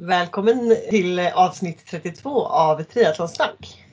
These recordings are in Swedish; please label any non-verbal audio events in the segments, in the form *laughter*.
Välkommen till avsnitt 32 av Triathlonsnack.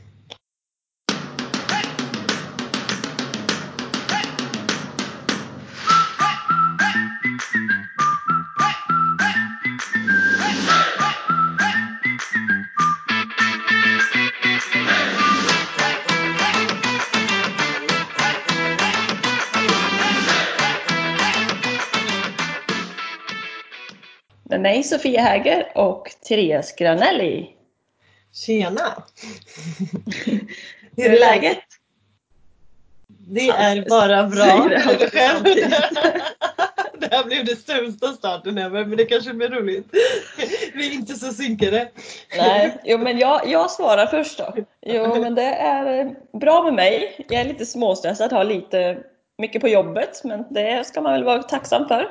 Sofia Häger och Therese Granelli. Tjena! *laughs* Hur är läget? Det är bara bra. *laughs* Det här blev det sämsta starten ever, men det kanske blir roligt. Vi är inte så synkade. Nej, jo, men jag, jag svarar först då. Jo, *laughs* men det är eh, bra med mig. Jag är lite småstressad, har lite mycket på jobbet, men det ska man väl vara tacksam för.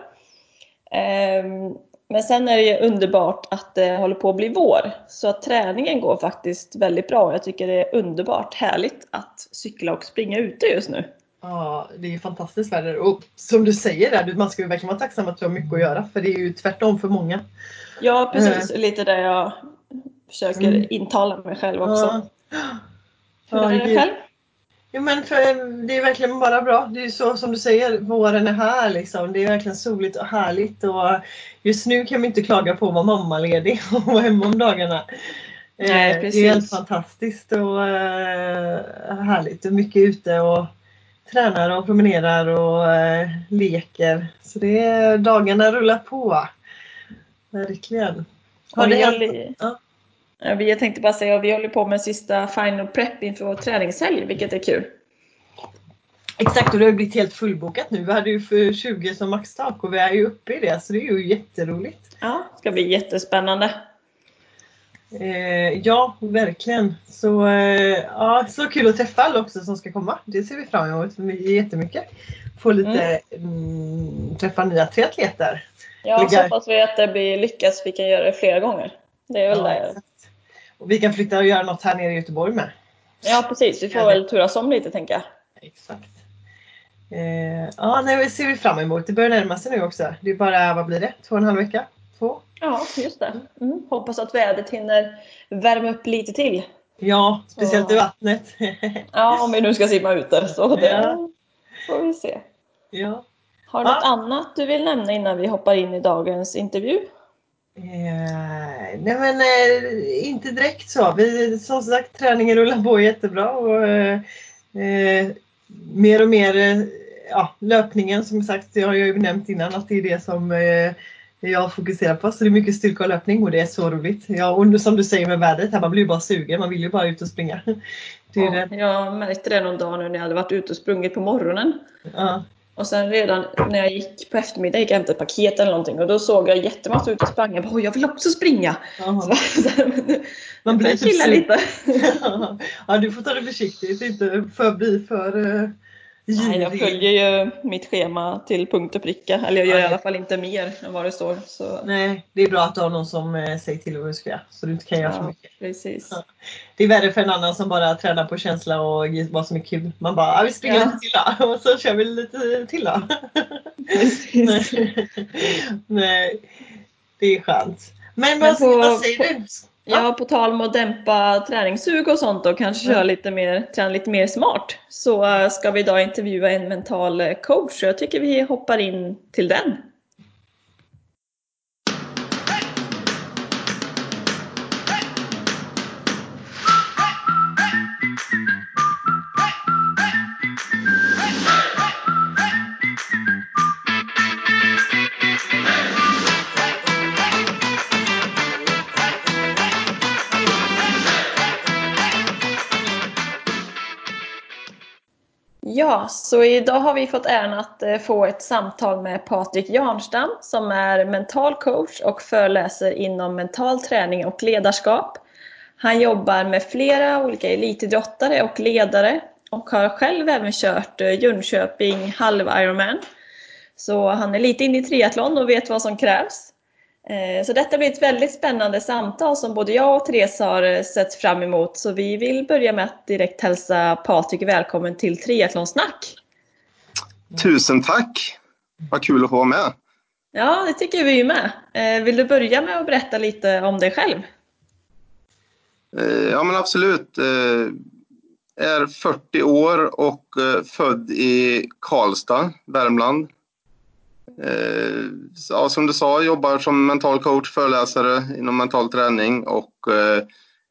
Men sen är det ju underbart att det håller på att bli vår. Så att träningen går faktiskt väldigt bra. Jag tycker det är underbart härligt att cykla och springa ute just nu. Ja, det är ju fantastiskt väder och som du säger där, man ska ju verkligen vara tacksam att du har mycket att göra för det är ju tvärtom för många. Ja precis, uh. lite det jag försöker mm. intala mig själv också. Ja. Hur är det själv? Jo men för, det är verkligen bara bra. Det är ju så som du säger, våren är här liksom. Det är verkligen soligt och härligt och just nu kan man inte klaga på att vara mammaledig *laughs* och vara hemma om dagarna. Nej, precis. Det är helt fantastiskt och äh, härligt och mycket ute och tränar och promenerar och äh, leker. Så det är, dagarna rullar på. Verkligen. Har det ja. Jag tänkte bara säga att vi håller på med sista final prep inför vår träningshelg, vilket är kul. Exakt, och det har blivit helt fullbokat nu. Vi hade ju för 20 som maxtak och vi är ju uppe i det, så det är ju jätteroligt. Ja, det ska bli jättespännande. Eh, ja, verkligen. Så, eh, ja, så kul att träffa alla också som ska komma. Det ser vi fram emot jättemycket. Få lite, mm. Mm, träffa nya triatleter. Ja, så hoppas vi att det blir lyckas. Vi kan göra det flera gånger. Det är väl ja, det. Och vi kan flytta och göra något här nere i Göteborg med. Ja precis, vi får väl turas om lite tänker jag. Exakt. Eh, ja, nej, det ser vi fram emot. Det börjar närma sig nu också. Det är bara, vad blir det? Två och en halv vecka? Två? Ja, just det. Mm. Hoppas att vädret hinner värma upp lite till. Ja, speciellt så. i vattnet. *laughs* ja, om vi nu ska simma ute så det ja. får vi se. Ja. Har du ja. något annat du vill nämna innan vi hoppar in i dagens intervju? Eh, nej men eh, inte direkt så. Vi, som sagt träningen rullar på jättebra och eh, eh mer och mer eh, ja, löpningen som sagt, jag har ju nämnt innan att det är det som eh, jag fokuserar på. Så det är mycket styrka och löpning och det är så roligt. Ja, och som du säger med vädret här, man blir ju bara sugen. Man vill ju bara ut och springa. *laughs* Det ja, det. Jag märkte det någon dag nu när jag hade varit ute och sprungit på morgonen. Ja. Och sen redan när jag gick på eftermiddagen gick jag hämtade ett paket eller någonting och då såg jag jättemassa ut och sprang. Jag bara, jag vill också springa! Så, så, Man blir typ lite. *laughs* ja, du får ta det försiktigt, inte för, bli för uh, Nej, jag följer ju mitt schema till punkt och pricka. Eller jag gör Nej. i alla fall inte mer än vad det står. Så. Nej, det är bra att du har någon som eh, säger till vad du ska göra. Så du inte kan göra ja, för mycket. Precis. Ja. Det är värre för en annan som bara tränar på känsla och vad som är kul. Man bara, ah, vi springer ja. lite till då. *laughs* Och så kör vi lite till då. *laughs* *laughs* Nej. Nej, det är skönt. Men, Men vad, på, vad säger på, du? Ja, på tal om att dämpa träningssug och sånt och kanske köra lite mer, träna lite mer smart så eh, ska vi idag intervjua en mental coach. Jag tycker vi hoppar in till den. Ja, så idag har vi fått äran att eh, få ett samtal med Patrik Jarnstam som är mental coach och föreläser inom mental träning och ledarskap. Han jobbar med flera olika elitidrottare och ledare och har själv även kört eh, Jönköping halv Ironman. Så han är lite inne i triathlon och vet vad som krävs. Eh, så detta blir ett väldigt spännande samtal som både jag och Therese har eh, sett fram emot. Så vi vill börja med att direkt hälsa Patrik välkommen till Triathlonsnack. Tusen tack! Vad kul att få vara med. Ja, det tycker vi med. Eh, vill du börja med att berätta lite om dig själv? Ja, men absolut. Eh, är 40 år och född i Karlstad, Värmland. Ja, som du sa, jobbar som mental coach, föreläsare inom mental träning och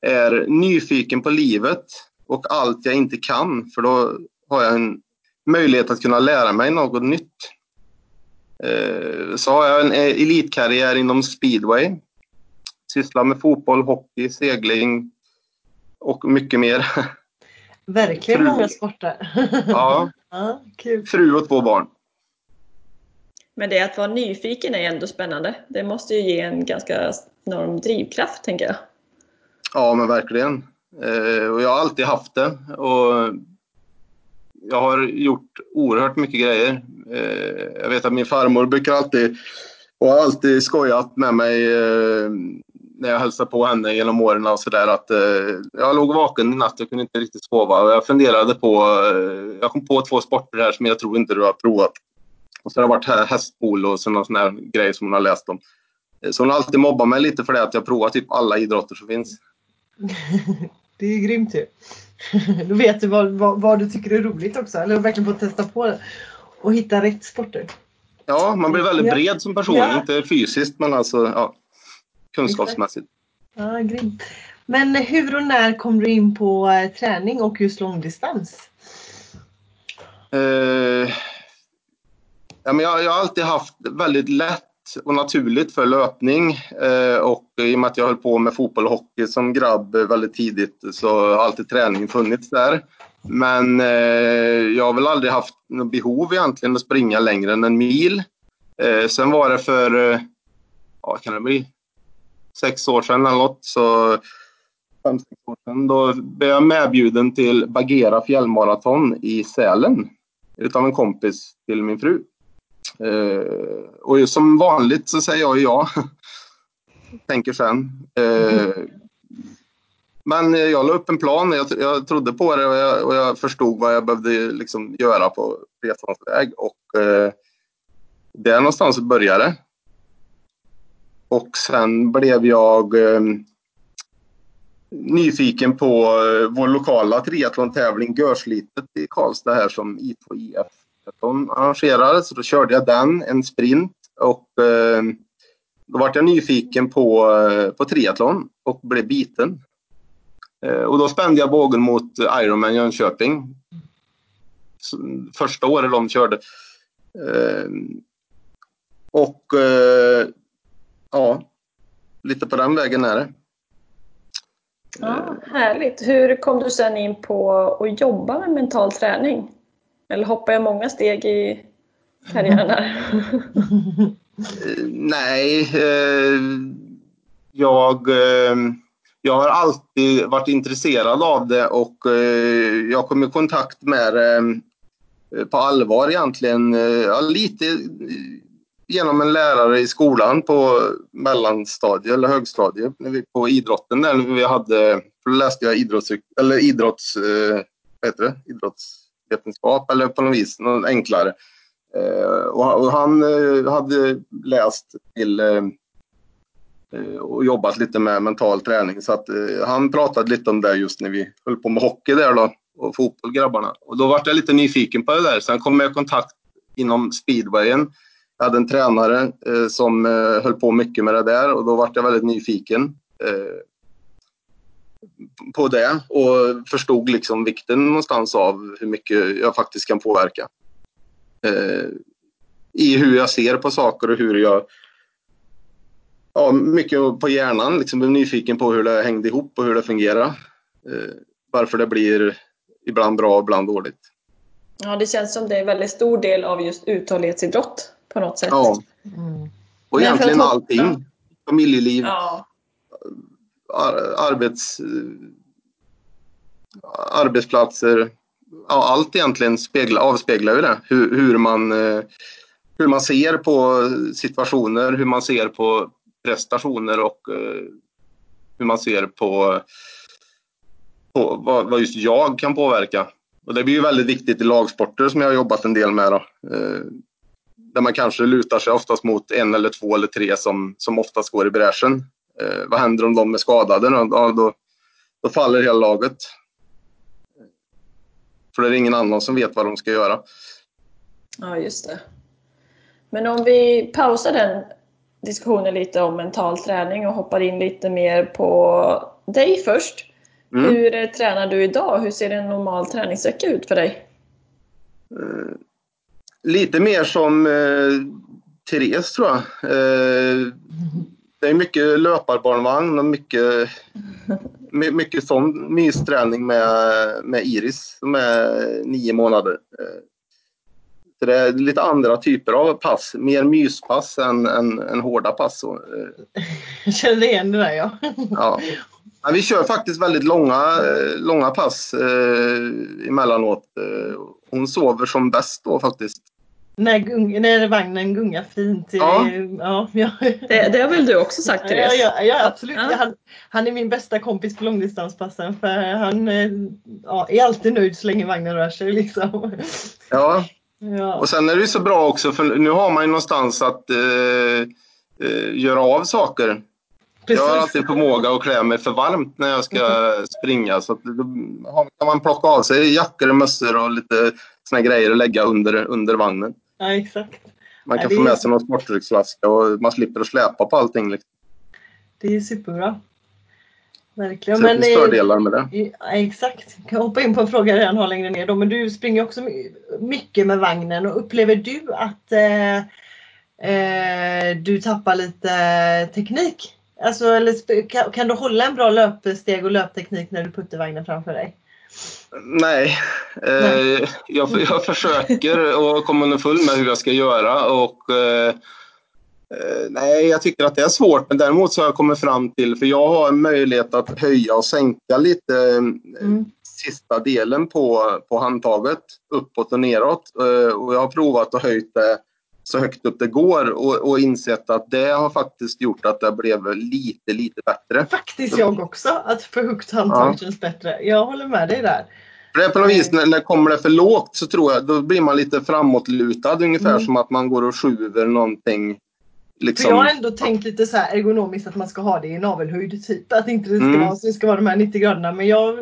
är nyfiken på livet och allt jag inte kan, för då har jag en möjlighet att kunna lära mig något nytt. Eh, så har jag en elitkarriär inom speedway. Sysslar med fotboll, hockey, segling och mycket mer. Verkligen Fru. många sporter. Ja. *laughs* ja kul. Fru och två barn. Men det att vara nyfiken är ändå spännande. Det måste ju ge en ganska enorm drivkraft, tänker jag. Ja, men verkligen. Eh, och jag har alltid haft det. Och jag har gjort oerhört mycket grejer. Eh, jag vet att min farmor brukar alltid och har alltid skojat med mig eh, när jag hälsade på henne genom åren och sådär att jag låg vaken i natt, jag kunde inte riktigt sova och jag funderade på, jag kom på två sporter här som jag tror inte du har provat. Och så har det varit hästpolo och sådana såna grejer som hon har läst om. Så hon har alltid mobbat mig lite för det att jag provat typ alla idrotter som finns. *laughs* det är ju grymt ju. *laughs* Då vet du vad, vad, vad, du tycker är roligt också. Eller verkligen få testa på det. Och hitta rätt sporter. Ja, man blir väldigt bred som person. Ja. Inte fysiskt men alltså ja, kunskapsmässigt. Ja, grymt. Men hur och när kom du in på eh, träning och just långdistans? Uh, ja, men jag, jag har alltid haft väldigt lätt och naturligt för löpning eh, och i och med att jag höll på med fotboll och hockey som grabb väldigt tidigt så har alltid träningen funnits där. Men eh, jag har väl aldrig haft något behov egentligen att springa längre än en mil. Eh, sen var det för, eh, ja kan det bli, sex år sedan eller något, så fem, sex år sedan, då blev jag medbjuden till Bagera fjällmaraton i Sälen utav en kompis till min fru. Eh, och som vanligt så säger jag ja. *laughs* Tänker sen. Eh, men jag la upp en plan, jag, jag trodde på det och jag, och jag, förstod vad jag behövde liksom göra på resans väg. Och eh, där någonstans började. Och sen blev jag eh, nyfiken på eh, vår lokala triathlon-tävling Görslitet i Karlstad här som I2IF de arrangerade, så då körde jag den, en sprint och eh, då var jag nyfiken på, eh, på triathlon och blev biten. Eh, och då spände jag bågen mot Ironman Jönköping. Första året de körde. Och ja, lite på den vägen är det. Ja, härligt. Hur kom du sen in på att jobba med mental träning? Eller hoppar jag många steg i karriären här? *laughs* Nej, eh, jag, eh, jag har alltid varit intresserad av det och eh, jag kom i kontakt med det eh, på allvar egentligen. Eh, ja, lite genom en lärare i skolan på mellanstadiet eller högstadiet på idrotten där vi hade, då läste jag idrotts, eller idrotts, eh, vad heter det? idrotts vetenskap eller på något vis något enklare. Eh, och han eh, hade läst till eh, och jobbat lite med mental träning så att han pratade lite om det just när vi höll på med hockey där då och fotboll grabbarna. Och då vart jag lite nyfiken på det där. Sen kom jag i kontakt inom speedwayen. Jag hade en tränare som höll på mycket med det där och då vart jag väldigt nyfiken på det och förstod liksom vikten någonstans av hur mycket jag faktiskt kan påverka. Eh, I hur jag ser på saker och hur jag... Ja, mycket på hjärnan. Liksom blev nyfiken på hur det hängde ihop och hur det fungerar. Eh, varför det blir ibland bra och ibland dåligt. Ja, det känns som det är en väldigt stor del av just uthållighetsidrott på något sätt. Ja. Mm. Och egentligen allting. Familjeliv, ja arbets, arbetsplatser, ja, allt egentligen speglar, avspeglar ju det. Hur, hur, man, eh, hur man ser på situationer, hur man ser på prestationer och eh, hur man ser på, på vad, vad just jag kan påverka. Och det blir ju väldigt viktigt i lagsporter som jag har jobbat en del med. Då. Eh, där man kanske lutar sig oftast mot en eller två eller tre som, som oftast går i bräschen. Eh, vad händer om de är skadade? Ja, då, då faller hela laget. För det är ingen annan som vet vad de ska göra. Ja, just det. Men om vi pausar den diskussionen lite om mental träning och hoppar in lite mer på dig först. Mm. Hur tränar du idag? Hur ser en normal träningsvecka ut för dig? Eh, lite mer som eh, Therese tror jag. Eh, det är mycket löparbarnvagn och mycket, *laughs* mycket sån mysträning med, med Iris som är nio månader. Eh, så det är lite andra typer av pass, mer myspass än, än, än hårda pass. Eh. Jag känner igen det där ja. ja. Men vi kör faktiskt väldigt långa, eh, långa pass eh, emellanåt. Hon sover som bäst då faktiskt. När, gung, när vagnen gungar fint. Ja. ja, ja. Det, det har väl du också sagt Therese? Ja, ja, ja absolut. Ja. Han, han, är min bästa kompis på långdistanspassen för han ja, är alltid nöjd så länge vagnen rör sig. Liksom. Ja, Ja. Och sen är det så bra också för nu har man ju någonstans att eh, eh, göra av saker. Precis. Jag har alltid förmåga att klä mig för varmt när jag ska *laughs* springa så att då kan man plocka av sig jackor och mössor och lite såna grejer och lägga under, under vagnen. Ja exakt. Man kan ja, få med sig någon sportdrycksflaska och man slipper att släpa på allting. Liksom. Det är superbra. Verkligen. Så det finns fördelar med det. Ja, exakt. Jag kan hoppa in på en fråga jag redan har längre ner. Då. Men du springer också mycket med vagnen och upplever du att eh, eh, du tappar lite teknik? Alltså, eller, kan, kan, du hålla en bra löpsteg och löpteknik när du puttar vagnen framför dig? Nej, Nej. Eh, jag, jag försöker och komma underfull med hur jag ska göra och eh, Eh, nej, jag tycker att det är svårt, men däremot så har jag kommit fram till, för jag har en möjlighet att höja och sänka lite mm. sista delen på, på handtaget, uppåt och neråt. Och jag har provat att höja det så högt upp det går och, och insett att det har faktiskt gjort att det blev lite, lite bättre. Faktiskt jag också, att för högt handtag ja. känns bättre. Jag håller med dig där. För det är på något vis, när, när kommer det för lågt så tror jag, då blir man lite framåtlutad ungefär mm. som att man går och skjuver någonting Liksom... För jag har ändå tänkt lite så ergonomiskt att man ska ha det i navelhöjd. Typ. Att inte det ska, mm. vara, så det ska vara de här 90 graderna. Men jag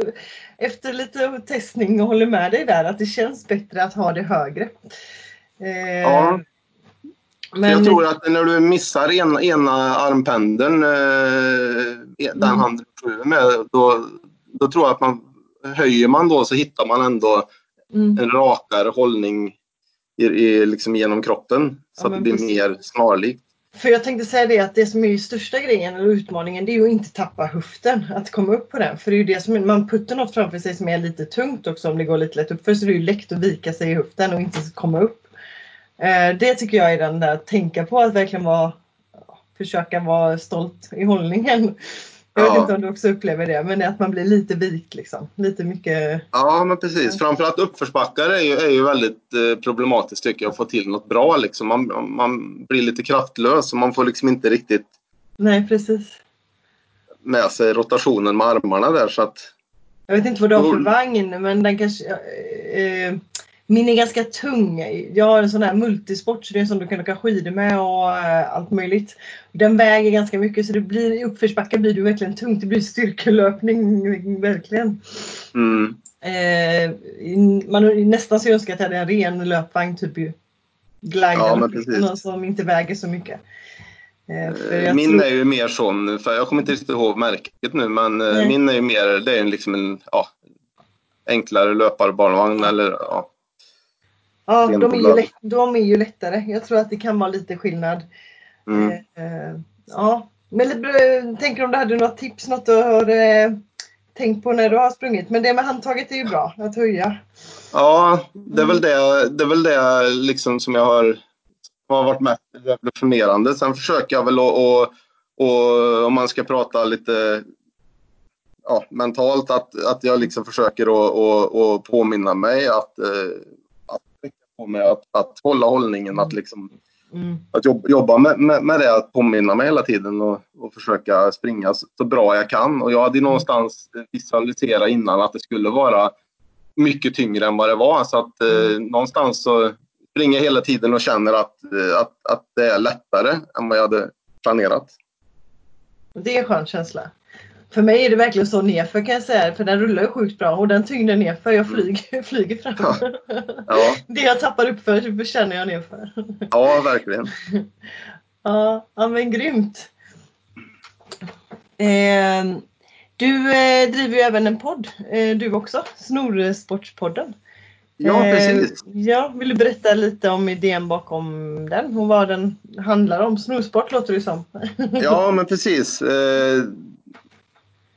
efter lite testning och håller med dig där att det känns bättre att ha det högre. Eh, ja. Men... Jag tror att när du missar ena, ena armpendeln, eh, den mm. handen du med, då, då tror jag att man höjer man då så hittar man ändå mm. en rakare hållning i, i, liksom genom kroppen. Så ja, att det blir precis. mer snarlikt. För jag tänkte säga det att det som är största grejen eller utmaningen det är att inte tappa höften. Att komma upp på den. För det är ju det som man puttar något framför sig som är lite tungt också om det går lite lätt upp. För så är det ju lätt att vika sig i höften och inte komma upp. Eh, det tycker jag är den där att tänka på att verkligen vara försöka vara stolt i hållningen. Jag vet inte om du också upplever det, men att man blir lite vikt liksom. Lite mycket... Ja, men precis. Framförallt uppförsbackar är ju, är ju väldigt eh, problematiskt tycker jag, att få till något bra liksom. Man, man blir lite kraftlös och man får liksom inte riktigt... Nej, precis. Med sig rotationen med armarna där så att... Jag vet inte vad du har för vagn, men den kanske... Eh, min är ganska tung. Jag har en sån här multisport så det är en sån du kan åka skidor med och äh, allt möjligt. Den väger ganska mycket så det blir, i uppförsbacke blir det verkligen tungt. Det blir styrkelöpning verkligen. Mm. Eh, man nästan så önskar att jag hade en ren löpvagn, typ glider, ja, som inte väger så mycket. Eh, min tror... är ju mer sån, för jag kommer inte riktigt ihåg märket nu, men eh, Nej. min är ju mer, det är liksom en ja, enklare löparbarnvagn eller ja, Ja, de är, ju lätt, de är ju lättare. Jag tror att det kan vara lite skillnad. Mm. Eh, ja. Men tänker om du hade något tips, något du har eh, tänkt på när du har sprungit. Men det med handtaget är ju bra att höja. Ja, det är väl det, det, är väl det liksom som jag har, har varit mest revolutionerande. Sen försöker jag väl att, och, och, om man ska prata lite ja, mentalt, att, att jag liksom försöker att och, och påminna mig att eh, på med att, att hålla hållningen, att, liksom, mm. att jobba, jobba med, med, med, det, att påminna mig hela tiden och, och försöka springa så, så, bra jag kan. Och jag hade någonstans visualiserat innan att det skulle vara mycket tyngre än vad det var. Så att eh, mm. någonstans så springer hela tiden och känner att, att, att det är lättare än vad jag hade planerat. Det är en skön känsla. För mig är det verkligen så nerför kan jag säga, för den rullar sjukt bra och den tyngden nerför, jag flyger, *laughs* flyger fram. Ja. Ja. *laughs* Det jag tappar uppför känner jag nerför. *laughs* Ja, verkligen. Ja, ja men grymt. Eh, du eh, driver ju även en podd, eh, du också, Snorsportspodden. Ja, eh, precis. ja, vill du berätta lite om idén bakom den och vad den handlar om? Snorsport låter det som. ja, men precis.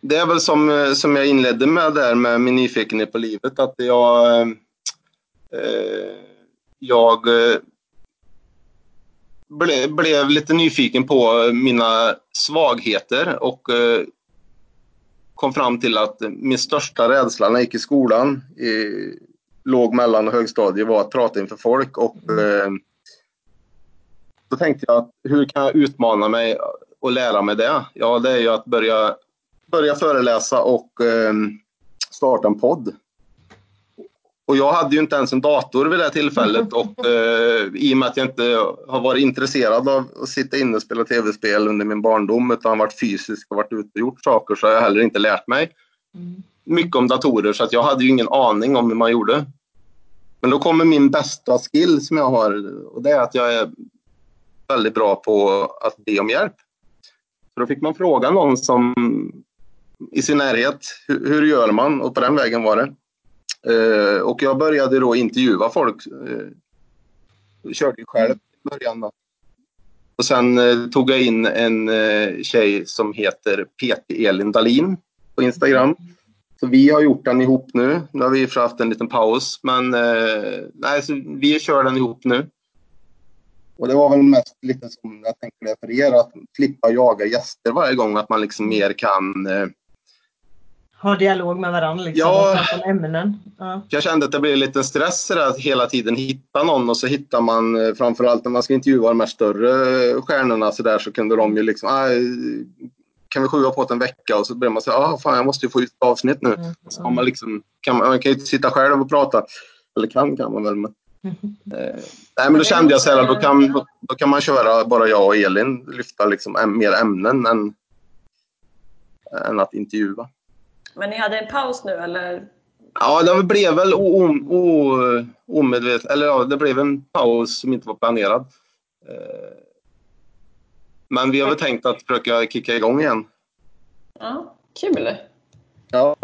Eh, det är väl som, eh, som jag inledde med där med min nyfikenhet på livet, att jag, eh, jag ble, blev lite nyfiken på mina svagheter och eh, kom fram till att min största rädsla när jag gick i skolan, i låg, mellan och högstadiet, var att prata inför folk. Och, eh, då tänkte jag att hur kan jag utmana mig och lära mig det? Ja, det är ju att börja börja föreläsa och eh, starta en podd. Och jag hade ju inte ens en dator vid det tillfället *laughs* och eh, i och med att jag inte har varit intresserad av att sitta inne och spela tv-spel under min barndom utan varit fysisk och varit ute och gjort saker så har jag heller inte lärt mig mm. mycket om datorer så att jag hade ju ingen aning om hur man gjorde. Men då kommer min bästa skill som jag har och det är att jag är väldigt bra på att be om hjälp. Så då fick man fråga någon som i sin närhet. Hur, hur, gör man? Och på den vägen var det. Eh, och jag började då intervjua folk. Eh, körde ju själv i början. Då. Och sen eh, tog jag in en eh, tjej som heter PT Elin Dalin på Instagram. Så vi har gjort den ihop nu. Nu har vi haft en liten paus, men eh, nej, så vi kör den ihop nu. Och det var väl mest lite som jag tänkte det för er, att slippa jaga gäster varje gång, att man liksom mer kan eh, ha dialog med varandra liksom, ja, och prata om ämnen. Ja. Jag kände att det blev lite stress att hela tiden hitta någon och så hittar man eh, framförallt när man ska intervjua de här större stjärnorna så där så kunde de ju liksom ah, kan vi skjuta på det en vecka och så börjar man säga ah, fan jag måste ju få ut avsnitt nu. Mm, så man, liksom, kan, man, man kan ju inte sitta själv och prata. Eller kan kan man väl. Men, mm. eh, nej, men då kände jag så här, då kan, då, då, kan man köra bara jag och Elin, lyfta liksom mer ämnen än, än att intervjua. Men ni hade en paus nu eller? Ja, det blev väl omedvetet, eller ja, det blev en paus som inte var planerad. Eh, men vi har väl tänkt att försöka kicka igång igen. Ja, kul! Ja.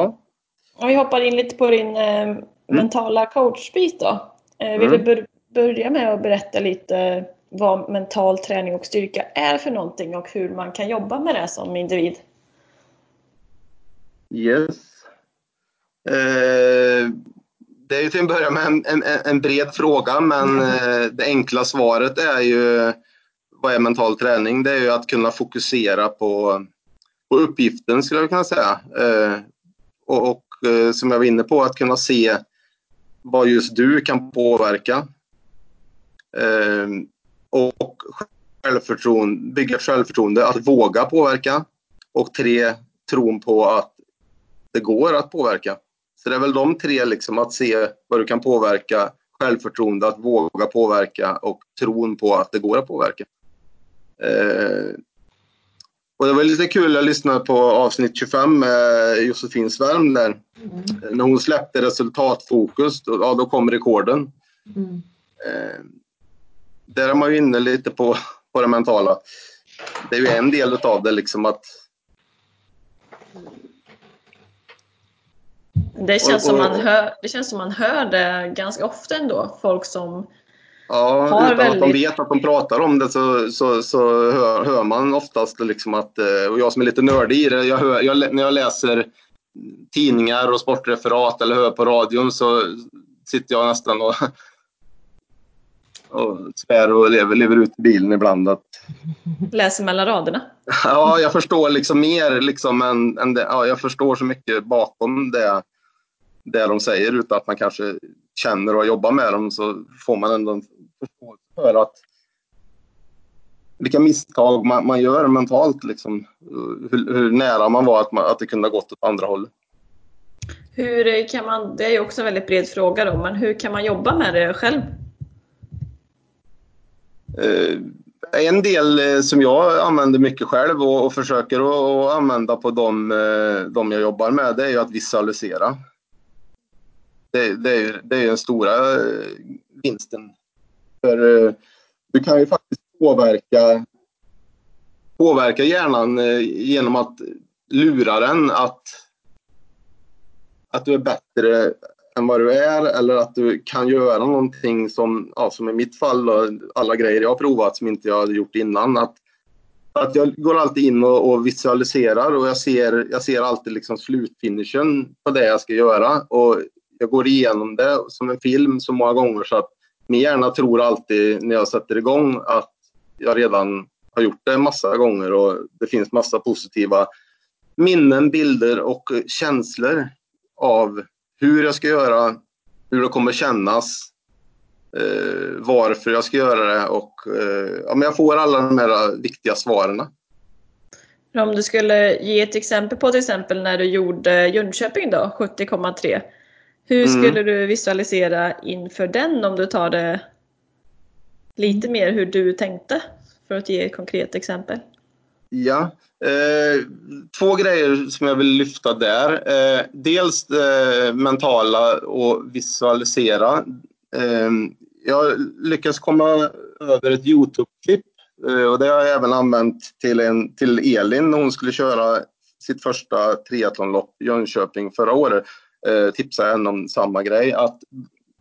Om vi hoppar in lite på din eh, mm. mentala coachbit då. Eh, vill mm. du börja med att berätta lite vad mental träning och styrka är för någonting och hur man kan jobba med det som individ? Yes. Eh, det är ju till en början med en, en, en bred fråga, men eh, det enkla svaret är ju vad är mental träning? Det är ju att kunna fokusera på, på uppgiften skulle jag kunna säga. Eh, och, och eh, som jag var inne på, att kunna se vad just du kan påverka. Eh, och självförtroende, bygga självförtroende, att våga påverka. Och tre, tron på att det går att påverka. Så det är väl de tre, liksom, att se vad du kan påverka, självförtroende, att våga påverka och tron på att det går att påverka. Eh, och det var lite kul, jag lyssnade på avsnitt 25 med Josefin Svärm där. Mm. När hon släppte resultatfokus, då, ja, då kom rekorden. Mm. Eh, där är man ju inne lite på, på det mentala. Det är ju en del av det, liksom att Det känns, och, och, som man hör, det känns som man hör det ganska ofta ändå. Folk som Ja, har utan väldigt... att de vet att de pratar om det så, så, så hör, hör, man oftast liksom att, eh, och jag som är lite nördig i det, jag hör, jag, när jag läser tidningar och sportreferat eller hör på radion så sitter jag nästan och, och svär och lever, lever ut i bilen ibland. Att... Läser mellan raderna? Ja, jag förstår liksom mer liksom än, än det, ja, jag förstår så mycket bakom det det de säger utan att man kanske känner och jobbar med dem så får man ändå en förståelse för att vilka misstag man, man gör mentalt. Liksom. Hur, hur, nära man var att, man, att det kunde ha gått åt andra hållet. Hur kan man, det är ju också en väldigt bred fråga då, men hur kan man jobba med det själv? eh, en del eh, som jag använder mycket själv och, och försöker att använda på de, eh, de jag jobbar med, det är ju att visualisera. Det, det, är, det är den stora eh, vinsten. För eh, du kan ju faktiskt påverka, påverka hjärnan eh, genom att lura den att, att du är bättre än vad du är eller att du kan göra någonting som, ja, som i mitt fall, då, alla grejer jag har provat som inte jag hade gjort innan. Att, att jag går alltid in och, och visualiserar och jag ser, jag ser alltid liksom slutfinishen på det jag ska göra. Och jag går igenom det som en film så många gånger så att min hjärna tror alltid när jag sätter igång att jag redan har gjort det massa gånger och det finns massa positiva minnen, bilder och känslor av hur jag ska göra, hur det kommer kännas, eh, varför jag ska göra det och eh, ja, men jag får alla de här viktiga svaren. Om du skulle ge ett exempel på till exempel när du gjorde Jönköping då, 70,3. Hur mm. skulle du visualisera inför den om du tar det lite mer hur du tänkte? För att ge ett konkret exempel. Ja, eh, två grejer som jag vill lyfta där. Eh, dels det mentala och visualisera. Eh, jag lyckas komma över ett Youtube-klipp eh, och det har jag även använt till, en, till Elin när hon skulle köra sitt första triathlonlopp i Jönköping förra året. Eh, tipsade en henne om samma grej. Att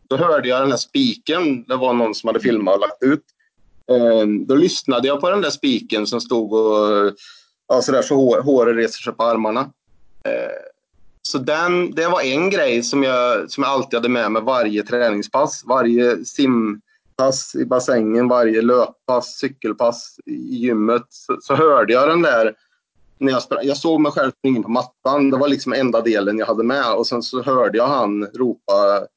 då hörde jag den här spiken, det var någon som hade filmat och lagt ut. Eh, då lyssnade jag på den där spiken som stod och ja, så där så hår, håret reser sig på armarna. Eh, så den, det var en grej som jag, som jag alltid hade med mig varje träningspass. Varje simpass i bassängen, varje löppass, cykelpass i gymmet. Så, så hörde jag den där när jag, sprang, jag såg mig själv springa på mattan. Det var liksom enda delen jag hade med. Och sen så hörde jag han ropa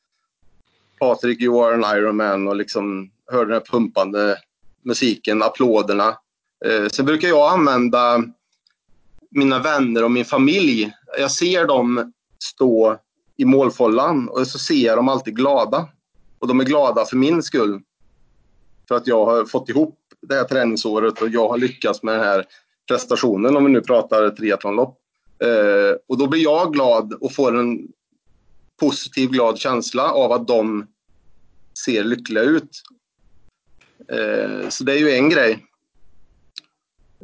Patrik, you are an Ironman och liksom hörde den pumpande musiken, applåderna. Eh, sen brukar jag använda mina vänner och min familj. Jag ser dem stå i målfållan och så ser jag dem alltid glada. Och de är glada för min skull. För att jag har fått ihop det här träningsåret och jag har lyckats med den här prestationen om vi nu pratar triathlonlopp. Eh, och då blir jag glad och får en positiv glad känsla av att de ser lyckliga ut. Eh, så det är ju en grej.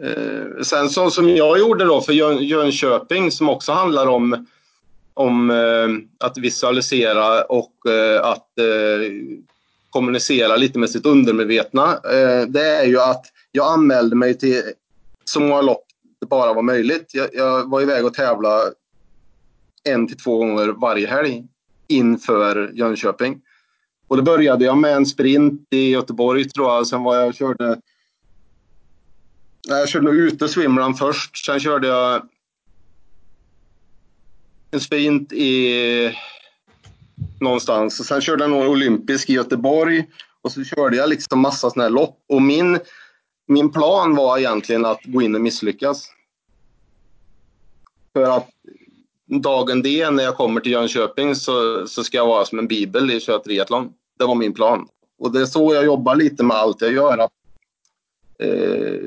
Eh, sen så som jag gjorde då för Jönköping som också handlar om, om eh, att visualisera och eh, att eh, kommunicera lite med sitt undermedvetna. Eh, det är ju att jag anmälde mig till så många lopp det bara var möjligt. Jag, jag var iväg och tävla en till två gånger varje helg inför Jönköping. Och då började jag med en sprint i Göteborg tror jag. Sen var jag och körde... Jag körde nog ute swimrun först. Sen körde jag en sprint i någonstans. Och sen körde jag någon olympisk i Göteborg. Och så körde jag liksom massa sådana här lopp. Och min, min plan var egentligen att gå in och misslyckas. För att dagen D när jag kommer till Jönköping så, så ska jag vara som en bibel i köra triathlon. Det var min plan. Och det är så jag jobbar lite med allt jag gör. Eh,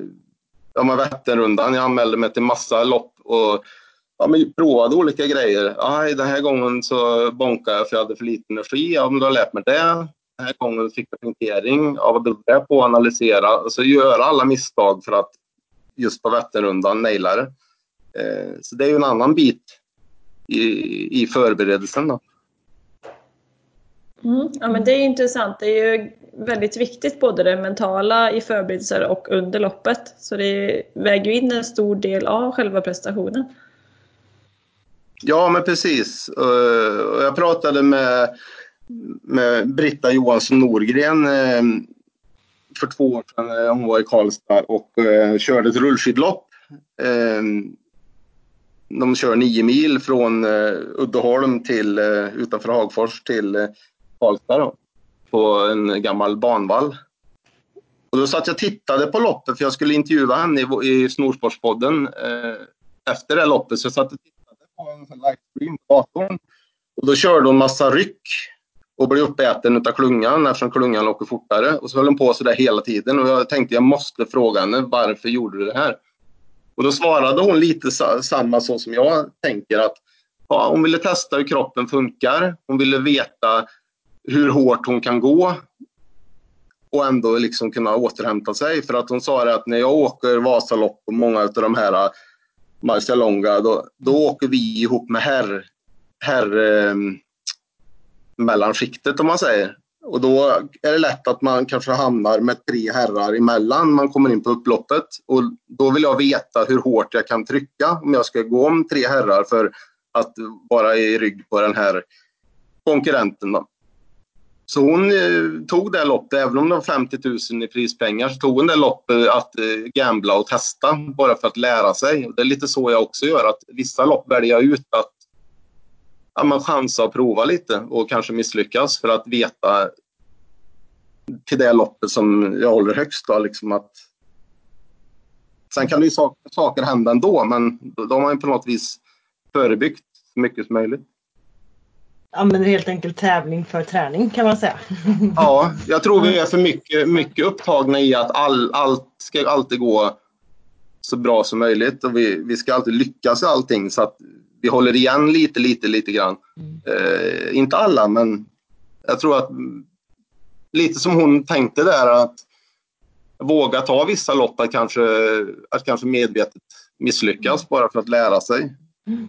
ja, med Vätternrundan, jag anmälde mig till massa lopp och ja, men provade olika grejer. Aj, den här gången så bonkade jag för jag hade för lite energi. Ja, men då har jag lärt mig det. Den här gången fick jag punktering. Ja, vad berodde det på? Analysera. Alltså göra alla misstag för att just på Vätternrundan naila det. Eh, så det är ju en annan bit i, i förberedelsen. Då. Mm. Ja, men det är intressant. Det är ju väldigt viktigt både det mentala i förberedelser och under loppet. Så det väger in en stor del av själva prestationen. Ja, men precis. Jag pratade med, med Britta Johansson Norgren eh, för två år sedan. Eh, hon var i Karlstad och eh, körde ett rullskidlopp. Eh, de kör nio mil från eh, Uddeholm till, eh, utanför Hagfors till Karlstad då, på en gammal banvall. Och då satt jag och tittade på loppet för jag skulle intervjua henne i, i Snorsportspodden eh, efter det loppet. Så jag satt och tittade på en livestream på datorn. Och då körde hon massa ryck och blev uppäten av klungan eftersom klungan åker fortare. Och så höll hon på sådär hela tiden och jag tänkte jag måste fråga henne varför gjorde du det här? Och då svarade hon lite samma så som jag tänker att ja, hon ville testa hur kroppen funkar. Hon ville veta hur hårt hon kan gå och ändå liksom kunna återhämta sig. För att hon sa det att när jag åker Vasalopp och många av de här äh, Marcialonga, då, då åker vi ihop med herr, herr eh, mellanskiktet om man säger. Och då är det lätt att man kanske hamnar med tre herrar emellan man kommer in på upploppet. Och då vill jag veta hur hårt jag kan trycka om jag ska gå om tre herrar för att vara i rygg på den här konkurrenten. Då. Så hon eh, tog det loppet, även om det var 50 000 i prispengar, så tog hon det loppet att eh, gambla och testa bara för att lära sig. Det är lite så jag också gör, att vissa lopp väljer jag ut att ja, man chansar och prova lite och kanske misslyckas för att veta till det loppet som jag håller högst. Då, liksom att... Sen kan det ju saker, saker hända ändå, men då har man på något vis förebyggt så mycket som möjligt. Ja, men helt enkelt tävling för träning kan man säga. *laughs* ja, jag tror vi är för mycket, mycket upptagna i att all, allt ska alltid gå så bra som möjligt och vi, vi ska alltid lyckas i allting så att vi håller igen lite, lite, lite grann. Mm. Eh, inte alla, men jag tror att lite som hon tänkte där att våga ta vissa lopp att kanske, att kanske medvetet misslyckas bara för att lära sig. Mm.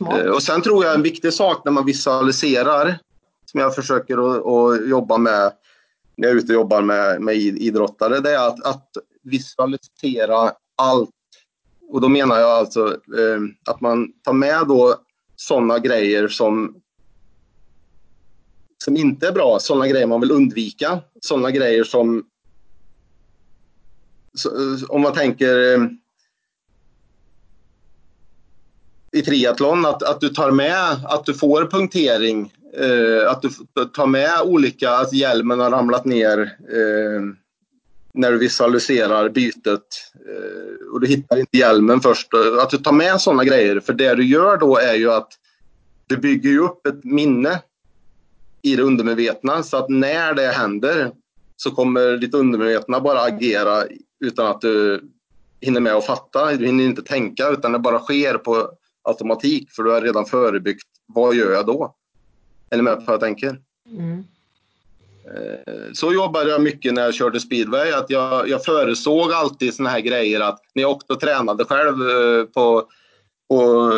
Eh, och sen tror jag en viktig sak när man visualiserar, som jag försöker att, att jobba med när jag är ute och jobbar med, med idrottare, det är att, att visualisera allt. Och då menar jag alltså eh, att man tar med då sådana grejer som, som inte är bra, sådana grejer man vill undvika, sådana grejer som så, om man tänker eh, i triathlon att, att du tar med att du får punktering, eh, att du tar med olika, att hjälmen har ramlat ner eh, när du visualiserar bytet eh, och du hittar inte hjälmen först. Att du tar med sådana grejer, för det du gör då är ju att du bygger upp ett minne i det undermedvetna så att när det händer så kommer ditt undermedvetna bara agera utan att du hinner med att fatta. Du hinner inte tänka utan det bara sker på automatik för du har redan förebyggt. Vad gör jag då? Är ni med på vad jag tänker? Mm. Eh, så jobbade jag mycket när jag körde speedway. Att jag, jag föresåg alltid såna här grejer att när jag åkte och tränade själv eh, på, på,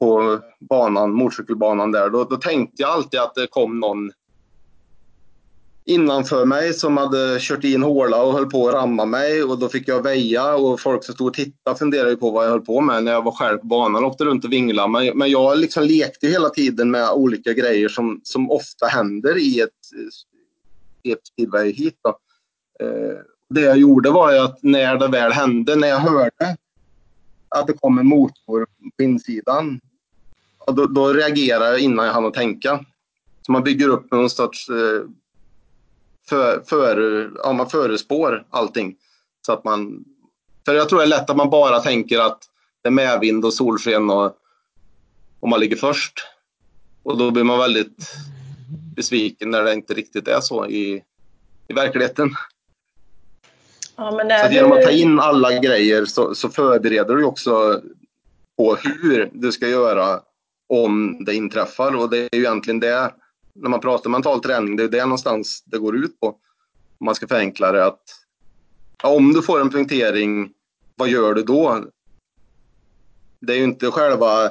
på banan, motorcykelbanan där, då, då tänkte jag alltid att det kom någon innanför mig som hade kört i en håla och höll på att ramma mig och då fick jag väja och folk som stod och tittade funderade på vad jag höll på med när jag var själv på banan och åkte runt och vinglade. Men, men jag liksom lekte hela tiden med olika grejer som, som ofta händer i ett, i hit. Då. Eh, det jag gjorde var ju att när det väl hände, när jag hörde att det kom en motor på insidan, då, då reagerade jag innan jag hann tänka. Så man bygger upp någon sorts eh, för, för, ja, man förespår allting. Så att man, för jag tror det är lätt att man bara tänker att det är medvind och solsken och, och man ligger först. Och då blir man väldigt besviken när det inte riktigt är så i, i verkligheten. Ja, men så genom att ta in alla grejer så, så förbereder du också på hur du ska göra om det inträffar och det är ju egentligen det när man pratar mental träning, det är det någonstans det går ut på. Om man ska förenkla det att om du får en punktering, vad gör du då? Det är ju inte själva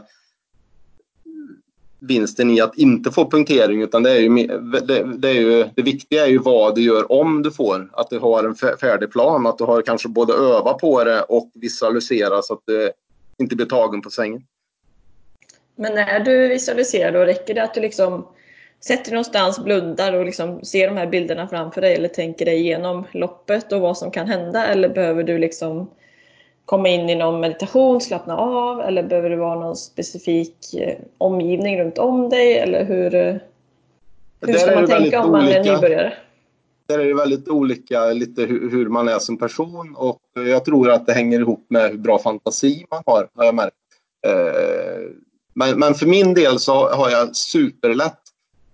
vinsten i att inte få punktering utan det är ju det, det, är ju, det viktiga är ju vad du gör om du får. Att du har en färdig plan, att du har kanske både öva på det och visualisera så att du inte blir tagen på sängen. Men när du visualiserar då räcker det att du liksom sätter dig någonstans, blundar och liksom ser de här bilderna framför dig eller tänker dig igenom loppet och vad som kan hända? Eller behöver du liksom komma in i någon meditation, slappna av eller behöver det vara någon specifik eh, omgivning runt om dig? Eller hur, eh, hur ska man tänka om man är nybörjare? Där är det väldigt olika lite hur, hur, man är som person och jag tror att det hänger ihop med hur bra fantasi man har, har jag märkt. Eh, men, men för min del så har jag superlätt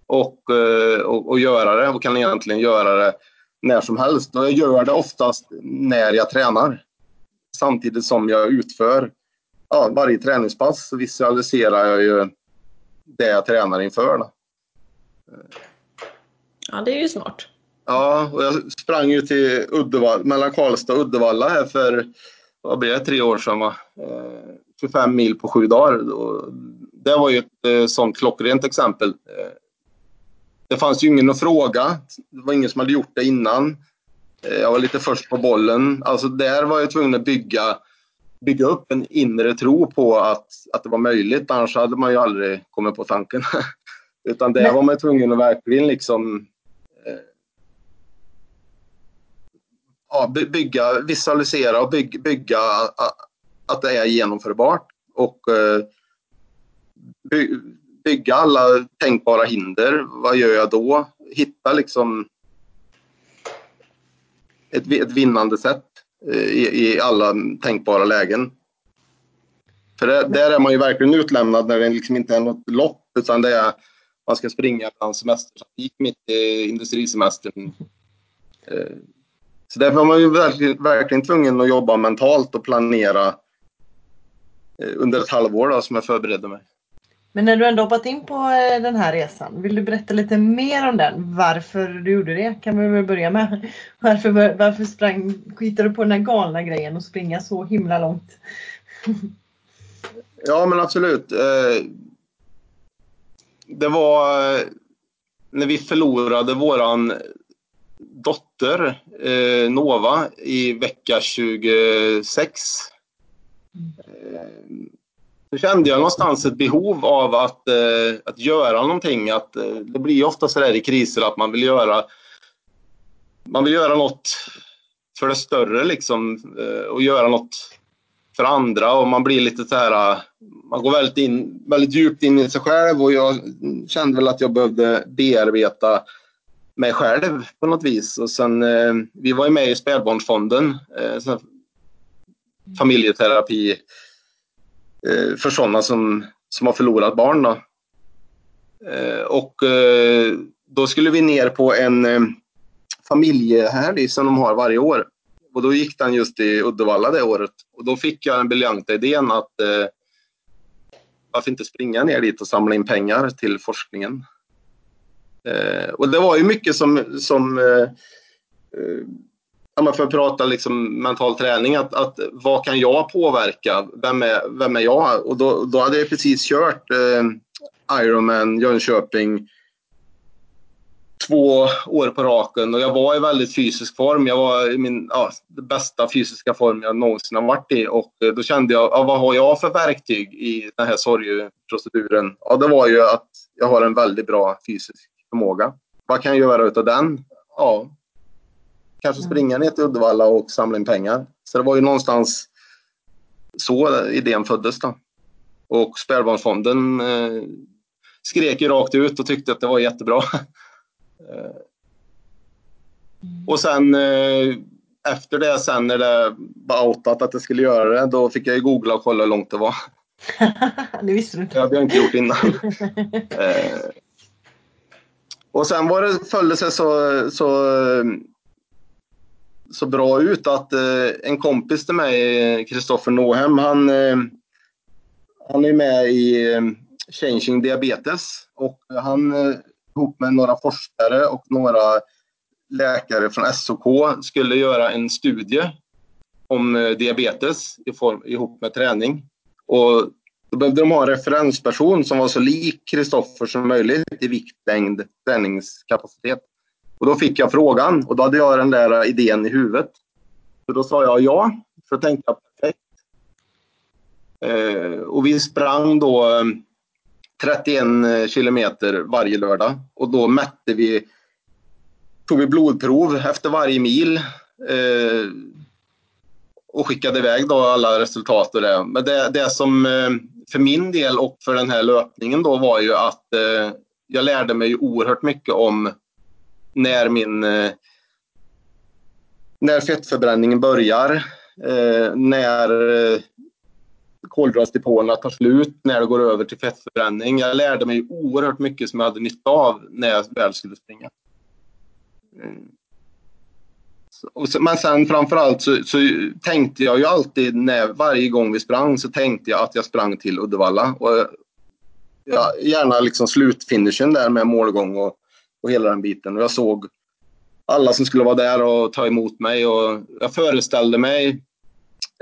och, eh, och, och göra det och kan egentligen göra det när som helst. Och jag gör det oftast när jag tränar. Samtidigt som jag utför ja, varje träningspass så visualiserar jag ju det jag tränar inför. Då. Ja, det är ju smart. Ja, och jag sprang ju till Uddevalla, mellan Karlstad och Uddevalla här för vad blir det, tre år sedan. Va? 25 eh, mil på sju dagar. Det var ju ett eh, sånt klockrent exempel. Eh, det fanns ju ingen att fråga. Det var ingen som hade gjort det innan. Jag var lite först på bollen. Alltså där var jag tvungen att bygga, bygga upp en inre tro på att, att det var möjligt. Annars hade man ju aldrig kommit på tanken. *laughs* Utan där var man tvungen att verkligen liksom ja, bygga, visualisera och bygga, bygga att det är genomförbart och eh, bygga alla tänkbara hinder. Vad gör jag då? Hitta liksom ett, ett vinnande sätt eh, i, i alla tänkbara lägen. För det, där är man ju verkligen utlämnad när det liksom inte är något lopp utan det är man ska springa bland semestertrafik mitt i industrisemestern. Eh, så därför var man ju verkligen, verkligen tvungen att jobba mentalt och planera eh, under ett halvår då, som jag förberedde mig. Men när du ändå hoppat in på eh, den här resan, vill du berätta lite mer om den? Varför du gjorde det kan vi väl börja med. *laughs* Varför, varför sprang, skitade du på den här galna grejen och springa så himla långt? *laughs* Ja men absolut. Eh, det var när vi förlorade våran dotter eh, Nova i vecka 26. Så kände jag någonstans ett behov av att, eh, att göra någonting. Att, eh, det blir ofta så där i kriser att man vill göra man vill göra något för det större liksom eh, och göra något för andra och man blir lite så här, eh, man går väldigt, in, väldigt djupt in i sig själv och jag kände väl att jag behövde bearbeta mig själv på något vis. Och sen, eh, vi var ju med i spädbarnsfonden, eh, familjeterapi eh, Eh, för sådana som, som har förlorat barn. Då. Eh, och eh, då skulle vi ner på en eh, familjehelg som de har varje år. Och då gick den just i Uddevalla det året. Och då fick jag den briljanta idén att eh, varför inte springa ner dit och samla in pengar till forskningen. Eh, och det var ju mycket som, som eh, eh, ja, för att prata liksom mental träning, att, att vad kan jag påverka? Vem är, vem är jag? Och då, då hade jag precis kört eh, Ironman Jönköping två år på raken och jag var i väldigt fysisk form. Jag var i min ja, bästa fysiska form jag någonsin har varit i och eh, då kände jag, ja, vad har jag för verktyg i den här sorgeproceduren? Ja, det var ju att jag har en väldigt bra fysisk förmåga. Vad kan jag göra utav den? Ja, kanske springa ner till Uddevalla och samla in pengar. Så det var ju någonstans så idén föddes då. Och Spädbarnsfonden eh, skrek ju rakt ut och tyckte att det var jättebra. *laughs* Eh, och sen eh, efter det sen när det var outat att jag skulle göra det, då fick jag ju googla och kolla hur långt det var. *laughs* det visste du inte. Det hade jag inte gjort innan. *laughs* Eh, och sen var det, föll det sig så, så, så bra ut att eh, en kompis till mig, Kristoffer Nåhem, han, eh, han är med i eh, Changing Diabetes och han eh, ihop med några forskare och några läkare från SOK skulle göra en studie om eh, diabetes i form, ihop med träning. Och då behövde de ha en referensperson som var så lik Kristoffer som möjligt i vikt, längd, träningskapacitet. Och då fick jag frågan och då hade jag den där idén i huvudet. Så då sa jag ja, så tänkte jag perfekt. Eh, och vi sprang då eh, 31 kilometer varje lördag och då mätte vi, tog vi blodprov efter varje mil eh, och skickade iväg då alla resultat och det. Men det, det som eh, för min del och för den här löpningen då var ju att eh, jag lärde mig oerhört mycket om när min eh, när fettförbränningen börjar, eh, när, eh, kolhydratdepåerna tar slut när det går över till fettförbränning. Jag lärde mig oerhört mycket som jag hade nytta av när jag väl skulle springa. Men sen framförallt så, så tänkte jag ju alltid när varje gång vi sprang så tänkte jag att jag sprang till Uddevalla. Och ja, gärna liksom slutfinishen där med målgång och, och hela den biten. Och jag såg alla som skulle vara där och ta emot mig och jag föreställde mig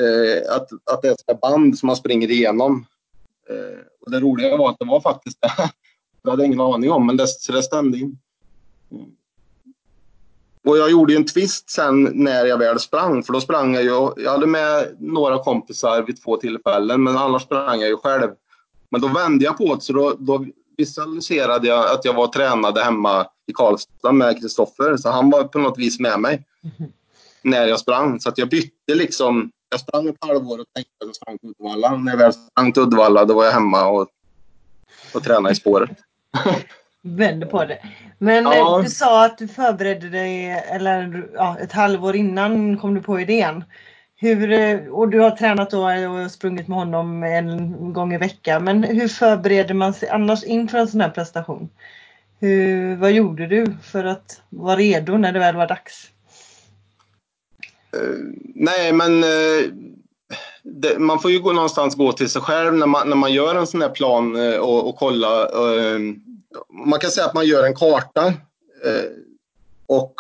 eh, att, att det är ett band som man springer igenom. Eh, och det roliga var att det var faktiskt det. *laughs* Det hade jag ingen aning om, men det, så det stämde in. Och jag gjorde ju en twist sen när jag väl sprang, för då sprang jag ju, jag hade med några kompisar vid två tillfällen, men annars sprang jag ju själv. Men då vände jag på det, så då, då visualiserade jag att jag var tränade hemma i Karlstad med Kristoffer, så han var på något vis med mig mm. när jag sprang. Så att jag bytte liksom jag sprang ett halvår och tänkte att jag sprang till Uddevalla. När jag väl sprang till Uddevalla då var jag hemma och, och tränade i spåret. *laughs* Vände på det. Men ja. du sa att du förberedde dig, eller ja, ett halvår innan kom du på idén. Hur, eh, och du har tränat då eh, och sprungit med honom en gång i veckan. Men hur förbereder man sig annars inför en sån här prestation? Hur, vad gjorde du för att vara redo när det väl var dags? Uh, nej, men uh, det, man får ju gå någonstans gå till sig själv när man, när man gör en sån här plan uh, och, och kolla. man kan säga att man gör en karta. och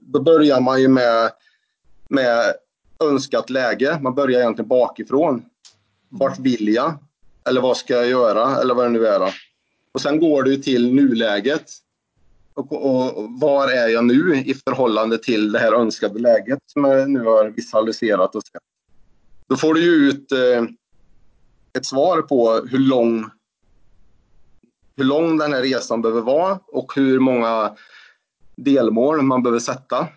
då börjar man ju med, med önskat läge. Man börjar egentligen bakifrån. Vart vill jag? Eller vad ska jag göra? Eller vad det nu är. Och sen går du till nuläget. Och, och, var är jag nu i förhållande till det här önskade läget som jag nu har visualiserat och sett. Då får du ju ut eh, ett svar på hur lång, hur lång den här resan behöver vara och hur många delmål man behöver sätta.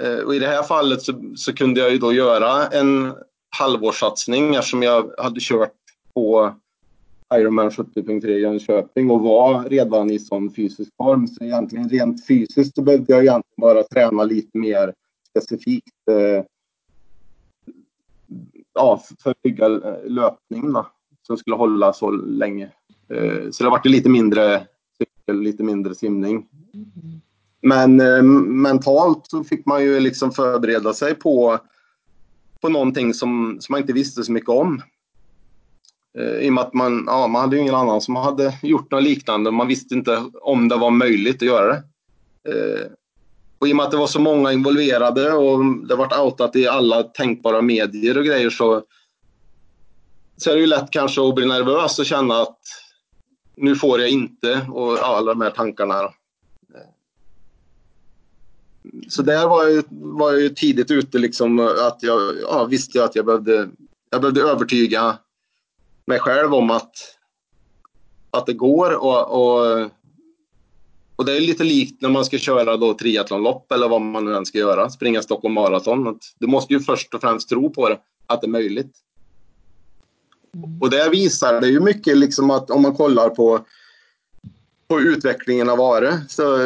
Eh, och I det här fallet så, så, kunde jag ju då göra en halvårssatsning eftersom jag hade kört på Ironman 70.3 i Jönköping och var redan i sån fysisk form. Så egentligen rent fysiskt så behövde jag egentligen bara träna lite mer specifikt eh, ja, för att bygga eh, löpning då, som skulle hålla så länge. Eh, så det vart lite mindre cykel, lite mindre simning. Mm-hmm. Men eh, mentalt så fick man ju liksom förbereda sig på, på någonting som, som man inte visste så mycket om. Eh, I och med att man, ja, man hade ju ingen annan som hade gjort något liknande. Man visste inte om det var möjligt att göra det. Eh, och I och med att det var så många involverade och det varit outat i alla tänkbara medier och grejer så, så är det ju lätt kanske att bli nervös och känna att nu får jag inte och alla de här tankarna. Så där var jag, var jag ju tidigt ute liksom att jag ja, visste att jag behövde, jag behövde övertyga mig själv om att, att det går. Och, och, och det är lite likt när man ska köra då triathlonlopp eller vad man nu än ska göra, springa Stockholm Marathon. Du måste ju först och främst tro på det, att det är möjligt. Och det visar det ju mycket liksom att om man kollar på, på utvecklingen av Are så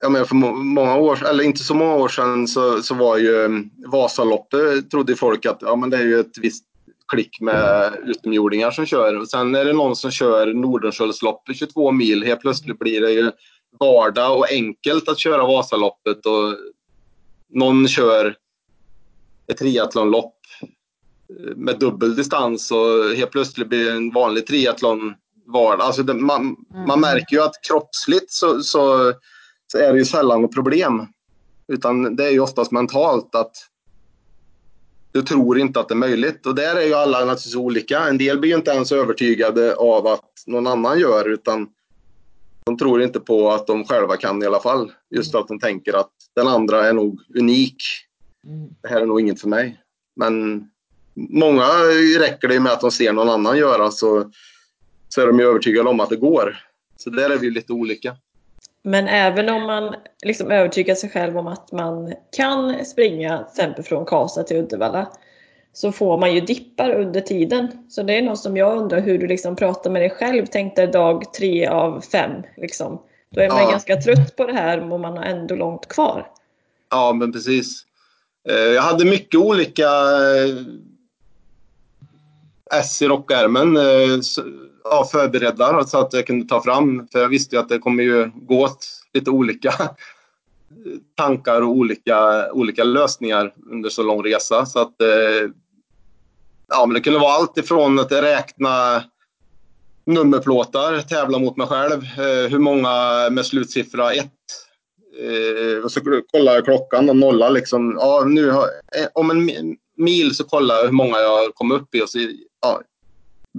ja, men för många år eller inte så många år sedan så, så var ju Vasaloppet trodde folk att ja, men det är ju ett visst klick med utomjordingar som kör. Och sen är det någon som kör Nordenskiöldsloppet 22 mil. Helt plötsligt blir det ju vardag och enkelt att köra Vasaloppet. Och någon kör ett triathlonlopp med dubbel distans och helt plötsligt blir det en vanlig triathlon vardag. Alltså det, man, mm. man märker ju att kroppsligt så, så, så, är det ju sällan något problem. Utan det är ju oftast mentalt att du tror inte att det är möjligt. Och där är ju alla naturligtvis olika. En del blir ju inte ens övertygade av att någon annan gör utan de tror inte på att de själva kan i alla fall. Just för att de tänker att den andra är nog unik. Mm. Det här är nog inget för mig. Men många räcker det med att de ser någon annan göra så, så är de ju övertygade om att det går. Så där är vi lite olika. Men även om man liksom övertygar sig själv om att man kan springa till exempel från Karlstad till Uddevalla så får man ju dippar under tiden. Så det är något som jag undrar hur du liksom pratar med dig själv. Tänk dig dag tre av fem. Liksom. Då är man ja. ganska trött på det här men man har ändå långt kvar. Ja men precis. Eh, jag hade mycket olika eh, S i rockärmen eh, ja, förberedda så att jag kunde ta fram. För jag visste ju att det kommer ju gå åt lite olika *laughs* tankar och olika, olika lösningar under så lång resa. Så att, eh, ja, men det kunde vara allt ifrån att räkna nummerplåtar, tävla mot mig själv, eh, hur många med slutsiffra 1. Eh, och så kollar jag klockan och nollar liksom. Ja, nu har, om en mil så kollar jag hur många jag kommer upp i och så ja,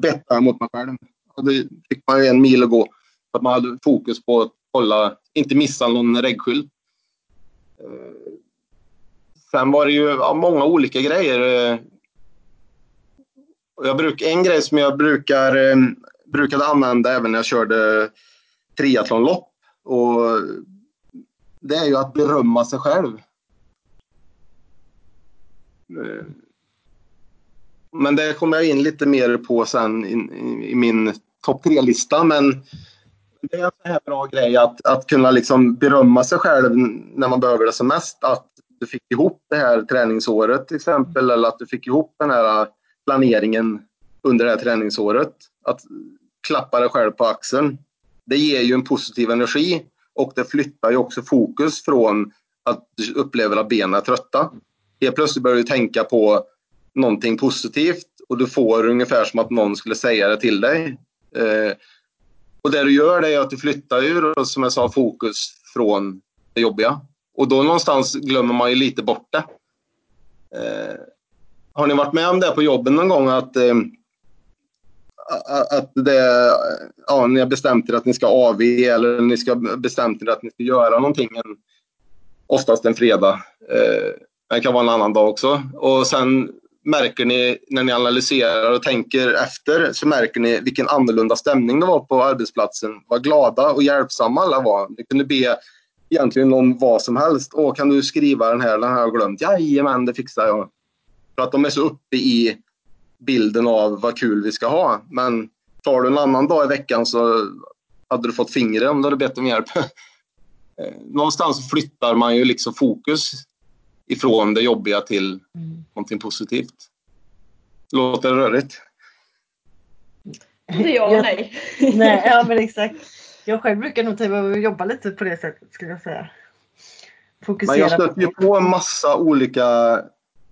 bettar mot mig själv. Då fick man ju en mil att gå. För att man hade fokus på att hålla, inte missa någon reggskylt. Eh, sen var det ju ja, många olika grejer. Eh, jag bruk, en grej som jag brukar, eh, brukade använda även när jag körde triathlonlopp. Och det är ju att berömma sig själv. Men det kommer jag in lite mer på sen i, i, i min topp tre-lista. Men det är en så här bra grej att, att kunna liksom berömma sig själv när man behöver det som mest. Att du fick ihop det här träningsåret till exempel eller att du fick ihop den här äh, planeringen under det här träningsåret. Att klappa dig själv på axeln. Det ger ju en positiv energi och det flyttar ju också fokus från att du upplever att benen är trötta. Helt plötsligt börjar du tänka på någonting positivt och du får ungefär som att någon skulle säga det till dig. Eh, och det du gör det är att du flyttar ju, som jag sa, fokus från det jobbiga. Och då någonstans glömmer man ju lite bort det. Eh, har ni varit med om det på jobben någon gång? Att, eh, att det, ja, ni har bestämt er att ni ska avge eller ni ska bestämt er att ni ska göra någonting. En, oftast en fredag. Eh, det kan vara en annan dag också. Och sen märker ni när ni analyserar och tänker efter så märker ni vilken annorlunda stämning det var på arbetsplatsen. Vad glada och hjälpsamma alla var. Ni kunde be egentligen om vad som helst. Åh, kan du skriva den här? Den har jag glömt. Jajamän, det fixar jag. För att de är så uppe i bilden av vad kul vi ska ha. Men tar du en annan dag i veckan så hade du fått fingret om du hade bett om hjälp. *laughs* Eh, någonstans flyttar man ju liksom fokus ifrån det jobbiga till mm. någonting positivt. Låter det rörigt? Det ja och nej. *laughs* nej. Ja men exakt. Jag själv brukar nog jobba lite på det sättet skulle jag säga. Fokusera men jag stötte ju på en massa olika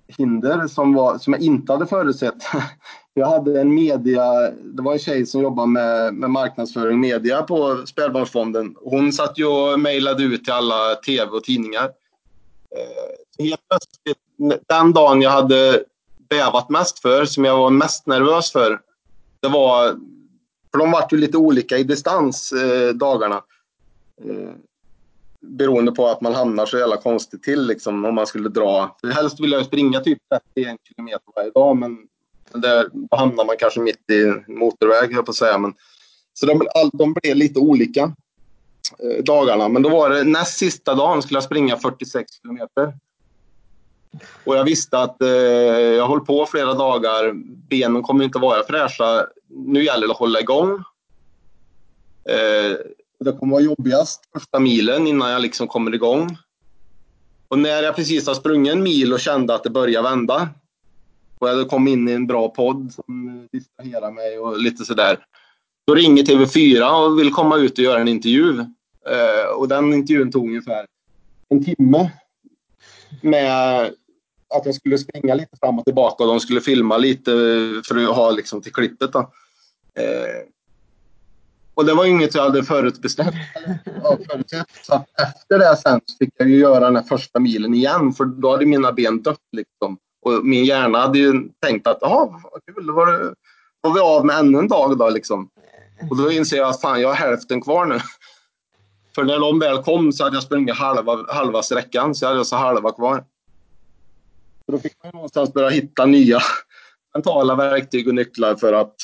hinder som, var, som jag inte hade förutsett. *laughs* Jag hade en media, det var en tjej som jobbade med, med marknadsföring media på Spädbarnsfonden. Hon satt ju och mejlade ut till alla tv och tidningar. Helt plötsligt, den dagen jag hade bävat mest för, som jag var mest nervös för, det var... För de var ju lite olika i distans, eh, dagarna. Eh, beroende på att man hamnar så jävla konstigt till liksom, om man skulle dra. För helst vill jag springa typ 31 kilometer varje dag, men där hamnar man kanske mitt i motorväg, jag på att säga. Men, så de, de blev lite olika. Eh, dagarna. Men då var det näst sista dagen skulle jag springa 46 kilometer. Och jag visste att eh, jag höll på flera dagar. Benen kommer inte vara fräscha. Nu gäller det att hålla igång. Eh, det kommer vara jobbigast första milen innan jag liksom kommer igång. Och när jag precis har sprungit en mil och kände att det började vända och jag kom in i en bra podd som distraherar mig och lite sådär. Då ringer TV4 och vill komma ut och göra en intervju. Eh, och den intervjun tog ungefär en timme. Med att jag skulle springa lite fram och tillbaka och de skulle filma lite för att ha liksom till klippet. Då. Eh, och det var inget jag hade förutbestämt. Så efter det sen fick jag ju göra den här första milen igen för då hade mina ben dött. Liksom. Och min hjärna hade ju tänkt att ja, vad kul, då var, det, var vi av med ännu en dag då liksom. Och då inser jag att fan, jag har hälften kvar nu. För när de väl kom så hade jag sprungit halva, halva sträckan, så jag hade så halva kvar. Så då fick man någonstans börja hitta nya *laughs* mentala verktyg och nycklar för att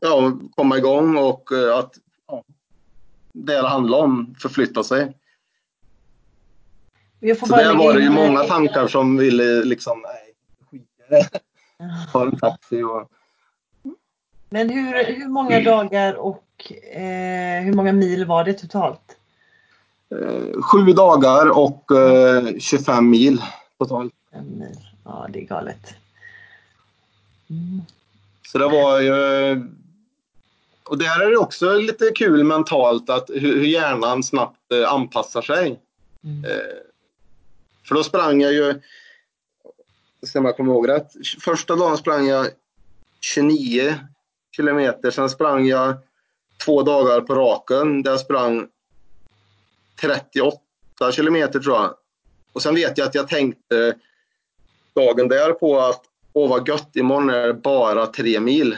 ja, komma igång och eh, att ja, det det handlar om, förflytta sig. så där var det ju många tankar som ville liksom, nej, skit det. *laughs* Ta en taxi och... Men hur, hur många dagar och eh, hur många mil var det totalt? Eh, sju dagar och eh, 25 mil totalt. Ja, det är galet. Mm. Så det var ju... Och där är det också lite kul mentalt att hur, hur hjärnan snabbt eh, anpassar sig. Mm. Eh, för då sprang jag ju, ska man komma ihåg rätt, första dagen sprang jag 29 kilometer, sen sprang jag två dagar på raken där jag sprang 38 kilometer tror jag. Och sen vet jag att jag tänkte dagen där på att åh vad gött, imorgon är det bara tre mil.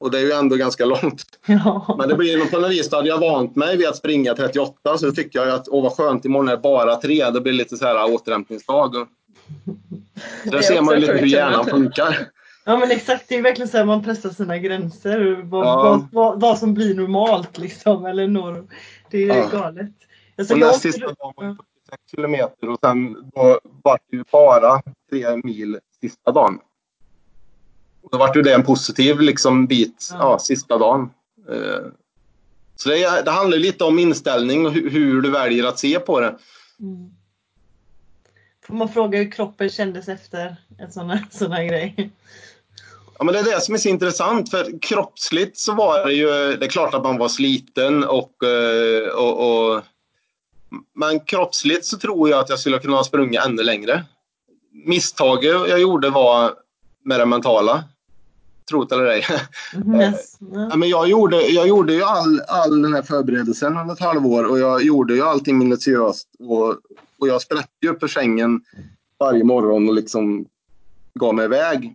Och det är ju ändå ganska långt. *laughs* Ja. Men det blir på något vis, hade jag vant mig vid att springa 38 så tyckte jag att åh vad skönt, imorgon är det bara tre. Det blir lite så här återhämtningsdag. *laughs* Där är ser man ju lite hur hjärnan funkar. Ja men exakt, det är verkligen så här man pressar sina gränser. Vad, Ja. vad, vad, vad som blir normalt liksom. Eller norm. Det är Ja. galet. Alltså, Och jag näst sista dagen var det 46 kilometer och sen då var det ju bara tre mil sista dagen. Och Då var ju det en positiv liksom, bit Ja. ja. sista dagen. Eh, Så det, det handlar lite om inställning och hur, hur du väljer att se på det. Mm. Får man fråga hur kroppen kändes efter en sån här, sån här grej? Ja, men det är det som är så intressant, för kroppsligt så var det ju, det är klart att man var sliten och, eh, och, och men kroppsligt så tror jag att jag skulle kunna ha sprungit ännu längre. Misstaget jag gjorde var med det mentala. Tro det eller ej. Yes. Ja. Ja, men jag, gjorde, jag gjorde ju all, all den här förberedelsen under ett halvår och jag gjorde ju allting minutiöst. Och, och jag sprätte ju upp ur sängen varje morgon och liksom gav mig iväg.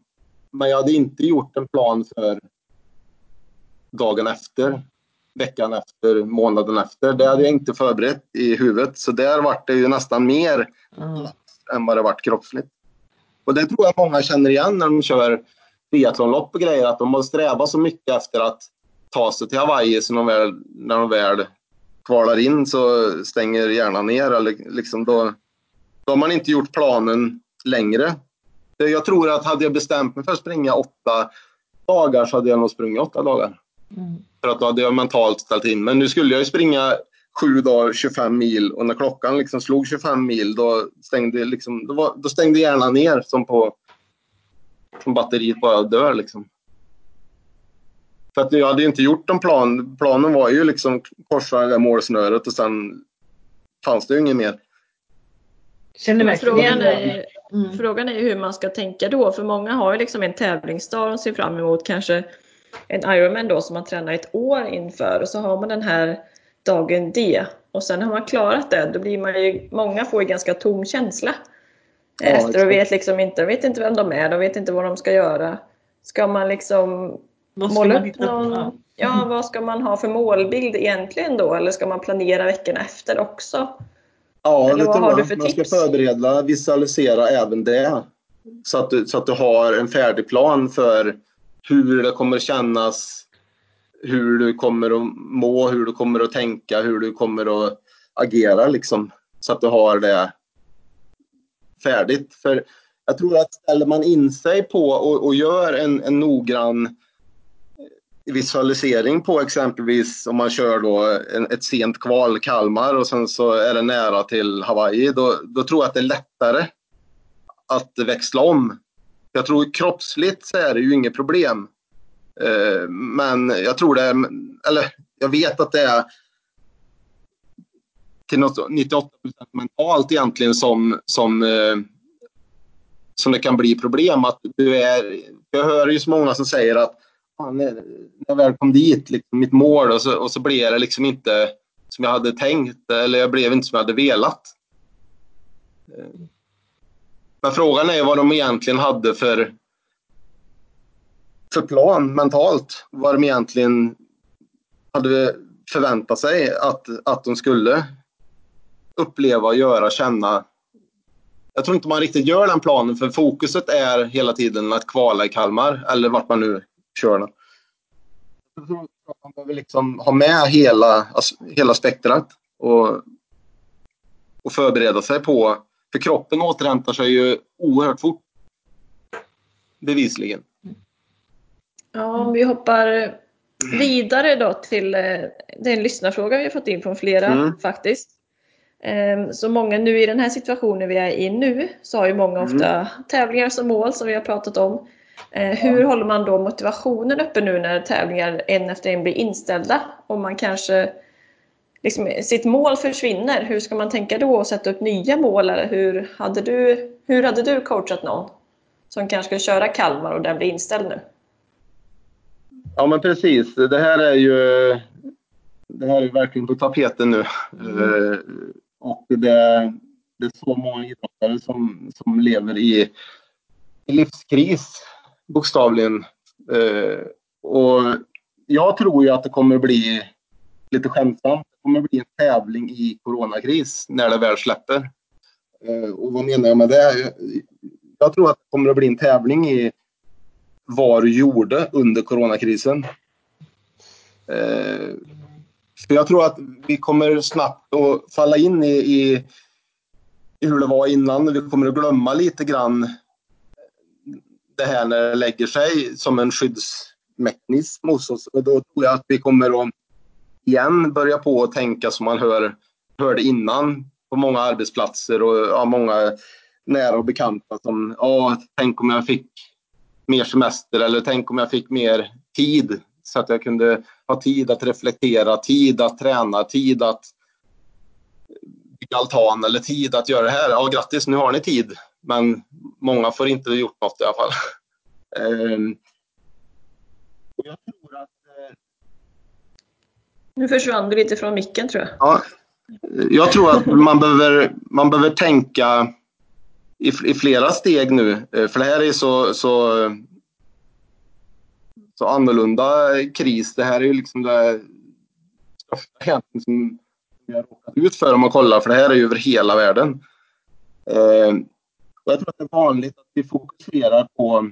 Men jag hade inte gjort en plan för dagen efter, veckan efter, månaden efter. Det hade jag inte förberett i huvudet. Så där vart det ju nästan mer Ja. än vad det varit kroppsligt. Och det tror jag många känner igen när de kör triathlonlopp och grejer, att de måste sträva så mycket efter att ta sig till Hawaii så de väl, när de väl kvalar in så stänger hjärnan ner. Eller liksom då, då har man inte gjort planen längre. Jag tror att hade jag bestämt mig för att springa åtta dagar så hade jag nog sprungit åtta dagar. Mm. För att då hade jag mentalt ställt in. Men nu skulle jag ju springa sju dagar, 25 mil och när klockan liksom slog 25 mil då stängde, liksom, då var, då stängde hjärnan ner som på som batteriet bara dör liksom. För att jag hade ju inte gjort en plan. Planen var ju liksom korsa det där målsnöret och sen fanns det ju inget mer. Frågan är, Mm. frågan är hur man ska tänka då, för många har ju liksom en tävlingsdag de ser fram emot, kanske en Ironman då som man tränar ett år inför och så har man den här dagen D och sen har man klarat det, då blir man ju, många får ju ganska tom känsla. Ja, Efter och vet liksom inte, de vet inte vem de är, de vet inte vad de ska göra. Ska man liksom Vad ska måla upp någon, Ja. vad ska man ha för målbild egentligen då? Eller ska man planera veckan efter också? Ja, Eller vad har du för Man ska tips? förbereda, visualisera även det. Så att, du, så att du har en färdig plan för hur det kommer kännas, hur du kommer att må, hur du kommer att tänka, hur du kommer att agera. Liksom, så att du har det färdigt. För jag tror att ställer man in sig på och, och gör en, en noggrann visualisering på exempelvis om man kör då en, ett sent kval Kalmar och sen så är det nära till Hawaii. Då, då tror jag att det är lättare att växla om. Jag tror kroppsligt så är det ju inget problem. Eh, men jag tror det är, eller jag vet att det är till 98 procent mentalt egentligen som, som, eh, som det kan bli problem. Att du är, jag hör ju så många som säger att när när jag väl kom dit, liksom, mitt mål, och så, och så blev det liksom inte som jag hade tänkt eller jag blev inte som jag hade velat. Eh, men frågan är vad de egentligen hade för, för plan mentalt. Vad de egentligen hade förväntat sig att, att de skulle uppleva, göra, känna. Jag tror inte man riktigt gör den planen för fokuset är hela tiden att kvala i Kalmar eller vart man nu kör den. Jag tror att man behöver liksom ha med hela, alltså, hela spektrat och, och förbereda sig på, för kroppen återhämtar sig ju oerhört fort. Bevisligen. Ja, om vi hoppar vidare då till eh, det är en lyssnarfråga vi har fått in från flera Mm. faktiskt. Ehm, Så många nu i den här situationen vi är i nu så har ju många Mm. ofta tävlingar som mål som vi har pratat om. Eh, hur håller man då motivationen uppe nu när tävlingar en efter en blir inställda? Och man kanske liksom, sitt mål försvinner. Hur ska man tänka då och sätta upp nya mål? Eller hur, hade du, hur hade du coachat någon som kanske ska köra Kalmar och den blir inställd nu? Ja men precis. Det här är ju det här är verkligen på tapeten nu. Mm. Eh, och det, det är så många idrottare som, som lever i, i livskris, bokstavligen. Eh, och jag tror ju att det kommer bli lite skämtsamt. Det kommer bli en tävling i coronakris när det väl släpper. Eh, och vad menar jag med det? Jag tror att det kommer att bli en tävling i vad du gjorde under coronakrisen. Eh, för jag tror att vi kommer snabbt att falla in i, i, i hur det var innan. Vi kommer att glömma lite grann det här när det lägger sig som en skyddsmekanism hos oss. Och då tror jag att vi kommer att igen börja på att tänka som man hör, hörde innan på många arbetsplatser och ja, många nära och bekanta som ja, tänk om jag fick mer semester eller tänk om jag fick mer tid så att jag kunde ha tid att reflektera, tid att träna, tid att bygga altan eller tid att göra det här. Ja, grattis, nu har ni tid. Men många får inte gjort något i alla fall. *laughs* Ehm, jag tror nu försvann du lite från micken tror jag. Ja, jag tror att man behöver, man behöver tänka i, i flera steg nu. Eh, för det här är så, så så annorlunda kris. Det här är ju liksom det största som vi har råkat ut för om man kollar, för det här är ju över hela världen. Eh, och jag tror att det är vanligt att vi fokuserar på,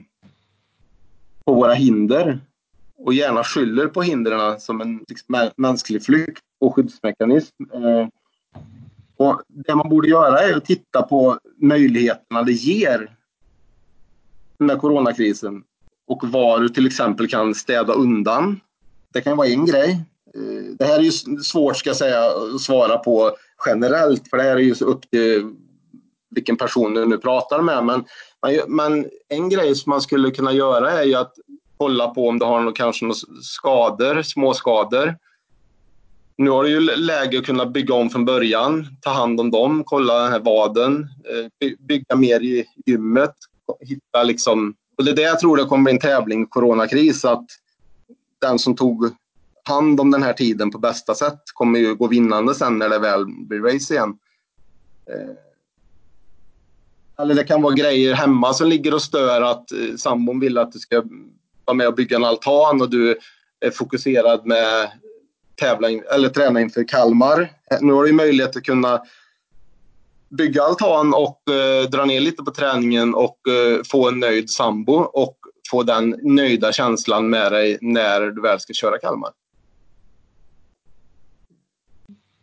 på våra hinder och gärna skyller på hindren som en liksom, mänsklig flykt och skyddsmekanism. Eh, och det man borde göra är att titta på möjligheterna det ger den här coronakrisen och var du till exempel kan städa undan. Det kan vara en grej. Eh, det här är ju svårt ska jag säga att svara på generellt för det här är ju upp till vilken person du nu pratar med. Men, men en grej som man skulle kunna göra är ju att kolla på om du har kanske några skador, småskador. Nu har du ju läge att kunna bygga om från början, ta hand om dem, kolla den här vaden, eh, bygga mer i gymmet, hitta liksom och det är det jag tror det kommer bli en tävling, coronakris, att den som tog hand om den här tiden på bästa sätt kommer ju gå vinnande sen när det väl blir race igen. Eh, eller det kan vara grejer hemma som ligger och stör att eh, sambon vill att du ska vara med och bygga en altan och du är fokuserad med tävla eller träna inför Kalmar. Nu har du möjlighet att kunna bygga altan och eh, dra ner lite på träningen och eh, få en nöjd sambo och få den nöjda känslan med dig när du väl ska köra Kalmar.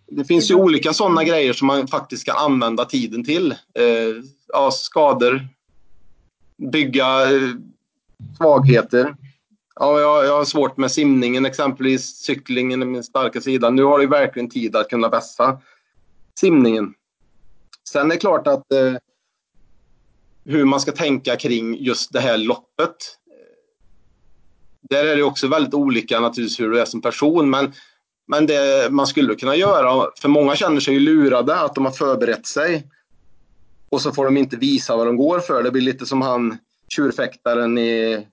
Det finns ju olika sådana grejer som man faktiskt ska använda tiden till. Eh, ja, skador, bygga eh, svagheter. Ja, jag, jag har svårt med simningen exempelvis. Cyklingen är min starka sida. Nu har du verkligen tid att kunna vässa simningen. Sen är det klart att eh, hur man ska tänka kring just det här loppet. Där är det också väldigt olika naturligtvis hur du är som person. Men, men det man skulle kunna göra, för många känner sig ju lurade att de har förberett sig och så får de inte visa vad de går för. Det blir lite som han tjurfäktaren i,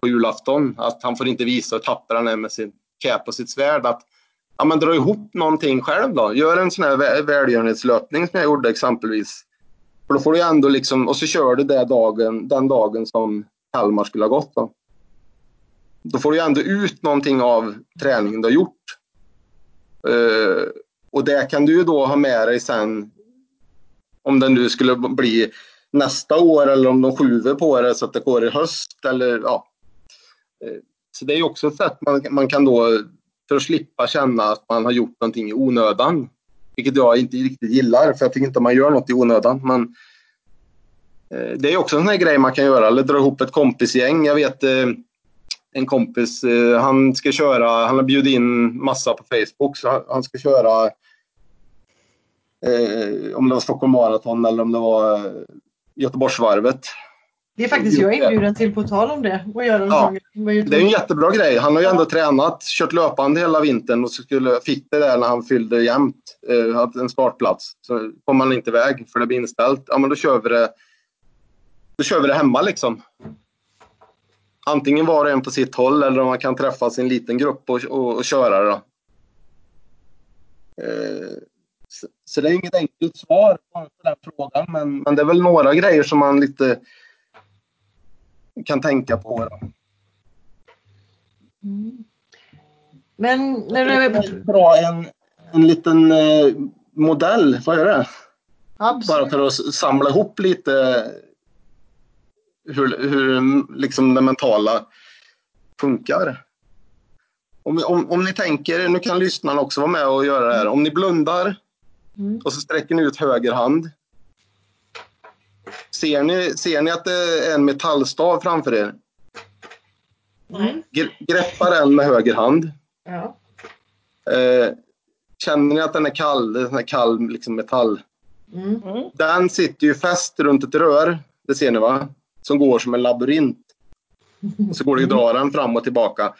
på julafton, att han får inte visa hur tapper han är med sin cap och sitt svärd. Att ja, men dra ihop någonting själv då. Gör en sån här välgörenhetslöpning som jag gjorde exempelvis. För då får du ändå liksom, och så kör du det dagen, den dagen som Kalmar skulle ha gått. Då. då får du ändå ut någonting av träningen du har gjort. Uh, och det kan du då ha med dig sen om det nu skulle bli nästa år eller om de skjuter på det så att det går i höst. Eller, ja. Eh, så det är också ett sätt man, man kan då för att slippa känna att man har gjort någonting i onödan. Vilket jag inte riktigt gillar, för jag tycker inte man gör något i onödan. Men eh, det är också en sån här grej man kan göra, eller dra ihop ett kompisgäng. Jag vet eh, en kompis, han ska köra, han har bjudit in massa på Facebook, så han ska köra om det var Stockholm Marathon eller om det var Göteborgsvarvet. Det är faktiskt jag inbjuden till på tal om det. Och göra Ja, Det är en jättebra grej. Han har ju ändå Ja. tränat, kört löpande hela vintern och skulle, fick det där när han fyllde jämnt, eh, hade en startplats. Så kom han inte iväg för det blev inställt. Ja, men då kör vi det, då kör vi det hemma liksom. Antingen var och en på sitt håll eller om man kan träffas i en liten grupp och, och, och köra det. Då. Eh, så, så det är inget enkelt svar på den frågan, men, men det är väl några grejer som man lite kan tänka på. Då. Mm. Men när du... dra en, en liten eh, modell, vad är det? Bara Absolut. för att samla ihop lite hur, hur liksom det mentala funkar. Om, om, om ni tänker, nu kan lyssnarna också vara med och göra det här. Om ni blundar Mm. och så sträcker ni ut höger hand. Ser ni, ser ni att det är en metallstav framför er? Mm. Gre- Greppa den med höger hand. Ja. Eh, känner ni att den är kall? Det är kall liksom metall. Mm. Mm. Den sitter ju fäst runt ett rör, det ser ni va? Som går som en labyrint. Och så går det att dra den fram och tillbaka.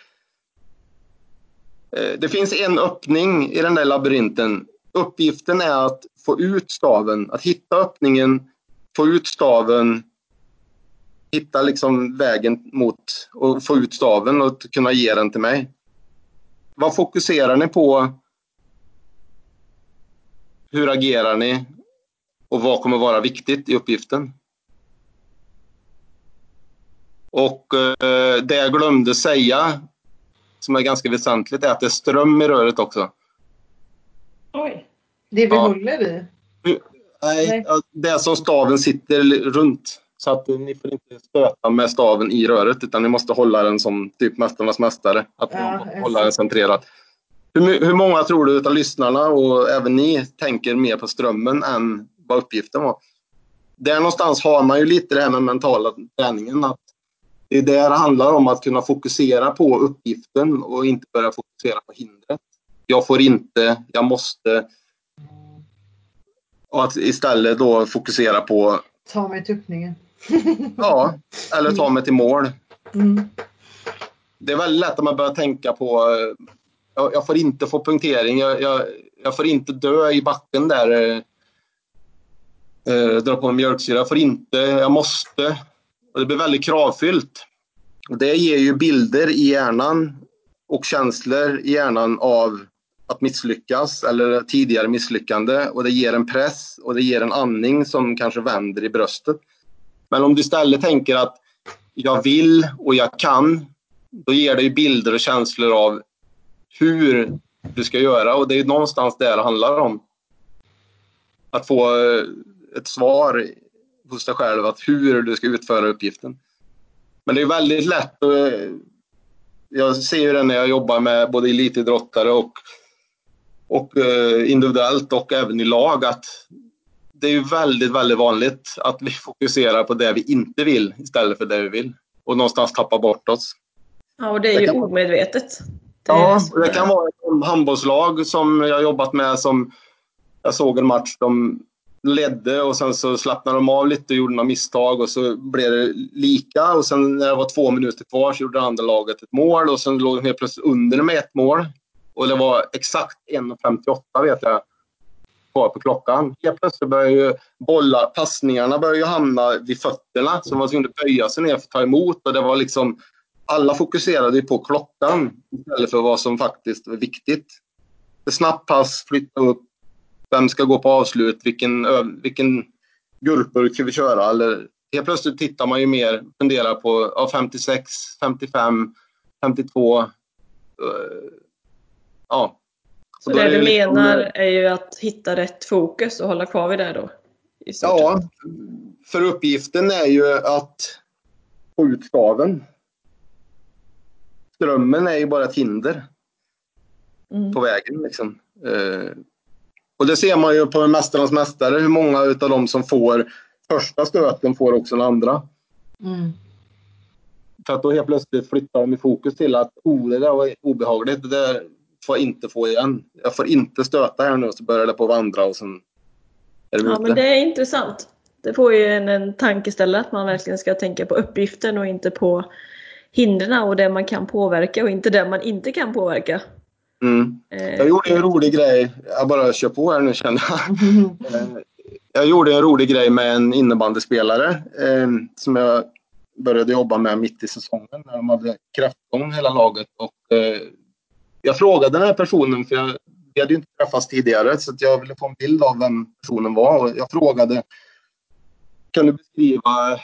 Eh, Det finns en öppning i den där labyrinten. Uppgiften är att få ut staven, att hitta öppningen, få ut staven, hitta liksom vägen mot och få ut staven och kunna ge den till mig. Vad fokuserar ni på? Hur agerar ni? Och vad kommer vara viktigt i uppgiften? Och eh, det jag glömde säga, som är ganska väsentligt, är att det är ström i röret också. Oj. Det vi Ja. håller i. Nej, Nej. det som staven sitter runt. Så att eh, ni får inte stöta med staven i röret utan ni måste hålla den som typ Mästarnas Mästare. Att Ja, hålla den centrerad. Hur, hur många tror du av lyssnarna och även ni tänker mer på strömmen än vad uppgiften var? Där någonstans har man ju lite det här med mentala träningen. Att det är där det handlar om att kunna fokusera på uppgiften och inte börja fokusera på hindret. Jag får inte, jag måste. Och att istället då fokusera på, Ta mig till öppningen. ja, *laughs* eller ta mig till mål. Mm. Det är väldigt lätt att man börjar tänka på, jag, jag får inte få punktering, jag, jag, jag får inte dö i backen där. eh, Eh, dra på mig mjölksyra, jag får inte, jag måste. Och det blir väldigt kravfyllt. Och det ger ju bilder i hjärnan och känslor i hjärnan av att misslyckas eller tidigare misslyckande och det ger en press och det ger en andning som kanske vänder i bröstet. Men om du istället tänker att jag vill och jag kan, då ger det ju bilder och känslor av hur du ska göra och det är någonstans där det handlar om. Att få eh, ett svar hos dig själv att hur du ska utföra uppgiften. Men det är väldigt lätt att eh, jag ser ju det när jag jobbar med både elitidrottare och, och eh, individuellt och även i lag att det är ju väldigt, väldigt vanligt att vi fokuserar på det vi inte vill istället för det vi vill och någonstans tappar bort oss. Ja, och det är Det ju kan- omedvetet. Det Ja, det kan vara ett handbollslag som jag jobbat med som jag såg en match de ledde och sen så slappnade de av lite och gjorde några misstag och så blev det lika och sen när det var två minuter kvar så gjorde det andra laget ett mål och sen låg de helt plötsligt under med ett mål. Och det var exakt 1.58 vet jag kvar på klockan. Helt plötsligt började ju bollar, passningarna började ju hamna vid fötterna så man kunde böja sig ner för att ta emot och det var liksom alla fokuserade ju på klockan istället för vad som faktiskt var viktigt. Ett snabbt pass, flytta upp, vem ska gå på avslut, vilken, vilken gurkburk ska vi köra? Eller, helt plötsligt tittar man ju mer, funderar på ja, 56, 55, 52 ja. Så då det är du liksom- menar är ju att hitta rätt fokus och hålla kvar vid det då? Ja, för uppgiften är ju att få ut staven. Strömmen är ju bara ett hinder Mm. på vägen. Liksom. Eh, och det ser man ju på Mästarnas Mästare, hur många av dem som får första stöten får också den andra. Mm. För att då helt plötsligt flyttar de i fokus till att oh, det där var obehagligt, det där får jag inte få igen. Jag får inte stöta här nu, så börjar det på att vandra och sen är det Ja, ute. men det är intressant. Det får ju en, en tankeställare att man verkligen ska tänka på uppgiften och inte på hindren och det man kan påverka och inte det man inte kan påverka. Mm. Eh, Jag gjorde en rolig grej, jag bara kör på här nu känner jag. *laughs* Eh, Jag gjorde en rolig grej med en innebandyspelare eh, som jag började jobba med mitt i säsongen när de hade kräftgång hela laget. Och, eh, jag frågade den här personen, för jag, vi hade ju inte träffats tidigare, så att jag ville få en bild av vem personen var. Och jag frågade, kan du beskriva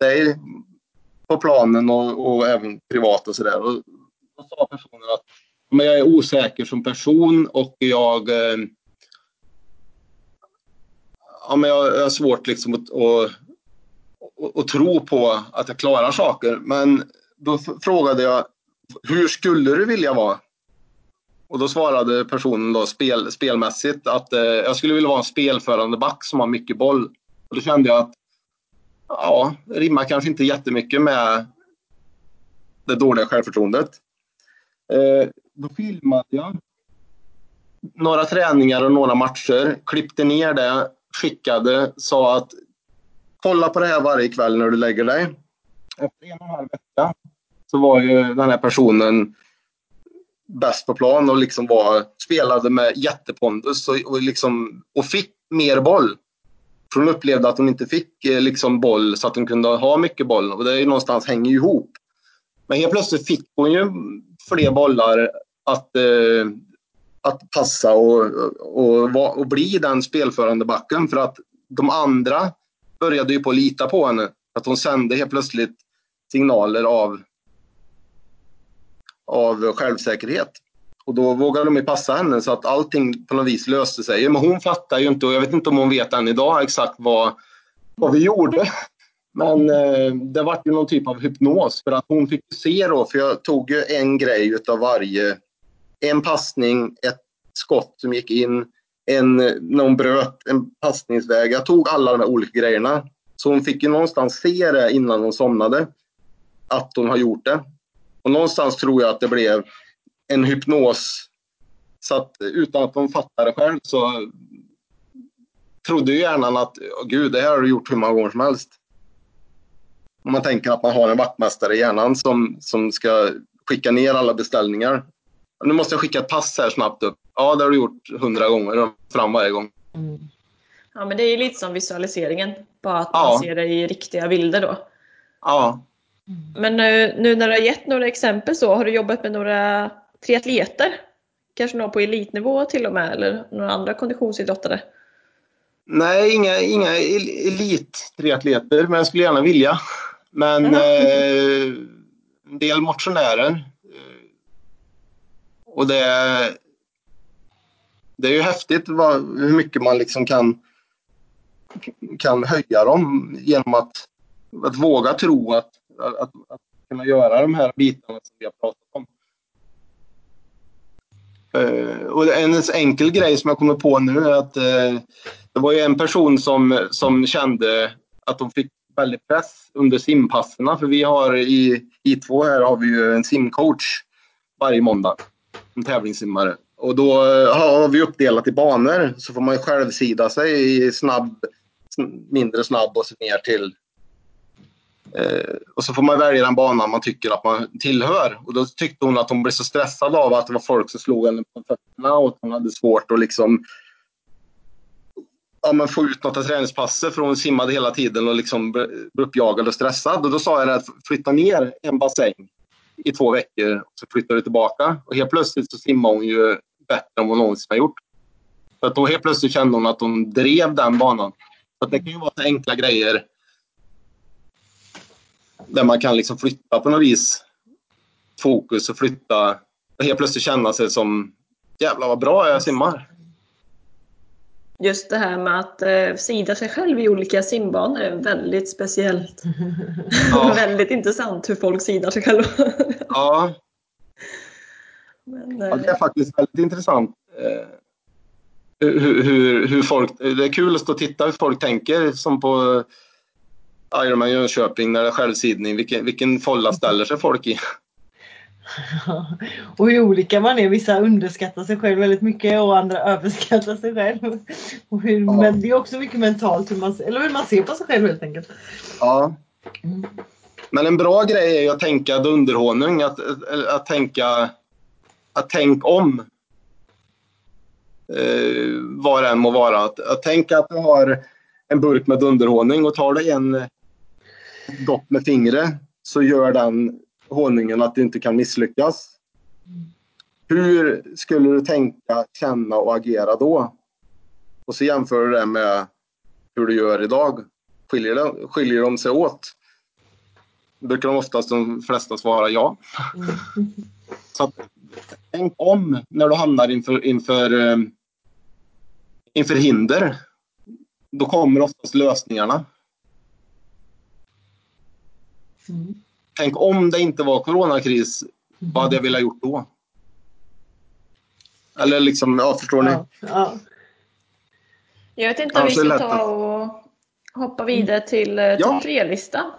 dig på planen och, och även privat och sådär? Och då sa personen att men jag är osäker som person och jag eh, ja, men jag, jag har svårt liksom att, att, att, att tro på att jag klarar saker. Men då frågade jag, hur skulle du vilja vara? Och då svarade personen då spel, spelmässigt att eh, jag skulle vilja vara en spelförande back som har mycket boll. Och då kände jag att ja, det rimmar kanske inte jättemycket med det dåliga självförtroendet. Eh, då filmade jag några träningar och några matcher, klippte ner det, skickade, sa att kolla på det här varje kväll när du lägger dig. Efter en och en halv vecka så var ju den här personen bäst på plan och liksom var, spelade med jättepondus och, och, liksom, och fick mer boll. För hon upplevde att hon inte fick eh, liksom boll så att hon kunde ha mycket boll och det är ju någonstans hänger ju ihop. Men helt plötsligt fick hon ju fler bollar att, eh, att passa och, och, och, och bli den spelförande backen för att de andra började ju på att lita på henne. Att hon sände helt plötsligt signaler av, av självsäkerhet. Och då vågade de ju passa henne så att allting på något vis löste sig. Men hon fattar ju inte och jag vet inte om hon vet än idag exakt vad, vad vi gjorde. *laughs* Men eh, det var ju någon typ av hypnos för att hon fick se då, för jag tog ju en grej utav varje. En passning, ett skott som gick in, en, när hon bröt en passningsväg. Jag tog alla de här olika grejerna. Så hon fick ju någonstans se det innan hon somnade. Att hon har gjort det. Och någonstans tror jag att det blev en hypnos. Så att utan att hon fattade själv så trodde ju hjärnan att gud, det här har du gjort hur många gånger som helst. Om man tänker att man har en vaktmästare i hjärnan som, som ska skicka ner alla beställningar. Nu måste jag skicka ett pass här snabbt upp. Ja, det har du gjort hundra gånger, fram varje gång. Mm. Ja, men det är ju lite som visualiseringen. Bara att Ja. man ser det i riktiga bilder då. Ja, Men nu, nu när du har gett några exempel så, har du jobbat med några triatleter? Kanske någon på elitnivå till och med, eller några andra konditionsidrottare? Nej, inga, inga el- elit-triatleter, men jag skulle gärna vilja. Men eh, en del motionärer. Eh, Och det, det är ju häftigt vad, hur mycket man liksom kan, kan höja dem genom att, att våga tro att, att, att, kunna göra de här bitarna som vi har pratat om. Uh, och en enkel grej som jag kommer på nu är att uh, det var ju en person som, som kände att de fick väldigt press under simpasserna. För vi har i I2 här har vi ju en simcoach varje måndag. En tävlingssimmare. Och då eh, har vi uppdelat i banor. Så får man ju självsida sig i snabb, mindre snabb och så ner till Eh, och så får man välja den banan man tycker att man tillhör. Och då tyckte hon att hon blev så stressad av att det var folk som slog henne på fötterna och att hon hade svårt att liksom ja, men få ut något av träningspasset för hon simmade hela tiden och liksom blev uppjagad och stressad. Och då sa jag att flytta ner en bassäng i två veckor och så flyttar du tillbaka. Och helt plötsligt så simmar hon ju bättre än vad hon någonsin har gjort. För att då helt plötsligt kände hon att hon drev den banan. Så att det kan ju vara så enkla grejer där man kan liksom flytta på något vis fokus och flytta och helt plötsligt känna sig som jävlar vad bra jag simmar. Just det här med att eh, sida sig själv i olika simbanor är väldigt speciellt. *laughs* Ja. *laughs* väldigt intressant hur folk sidar sig själva. Ja, Men, ja eh, det är faktiskt väldigt intressant. Eh, hur, hur, hur folk, det är kul att stå och titta hur folk tänker som på Ironman Jönköping när det är självsidning. Vilken, vilken folla ställer sig folk i? *laughs* och hur olika man är. Vissa underskattar sig själv väldigt mycket och andra överskattar sig själv. Och hur, Ja. Men det är också mycket mentalt hur man, eller hur man ser på sig själv helt enkelt. Ja. Mm. Men en bra grej är ju att tänka dunderhonung, att, att, att tänka att tänk om. Eh, vad det än må vara. Att, att tänka att du har en burk med dunderhonung och tar du en dopp med fingret så gör den honungen att du inte kan misslyckas. Hur skulle du tänka, känna och agera då? Och så jämför du det med hur du gör idag. Skiljer, de, skiljer de sig åt? brukar de oftast de flesta svara ja. Mm. Så att, tänk om när du hamnar inför, inför, eh, inför hinder. Då kommer oftast lösningarna. Mm. Tänk om det inte var coronakris, vad hade jag velat gjort då? Eller liksom, ja förstår ni? Ja, ja. Jag vet inte om vi ska ta och hoppa vidare till eh, Ja. topp tre-listan.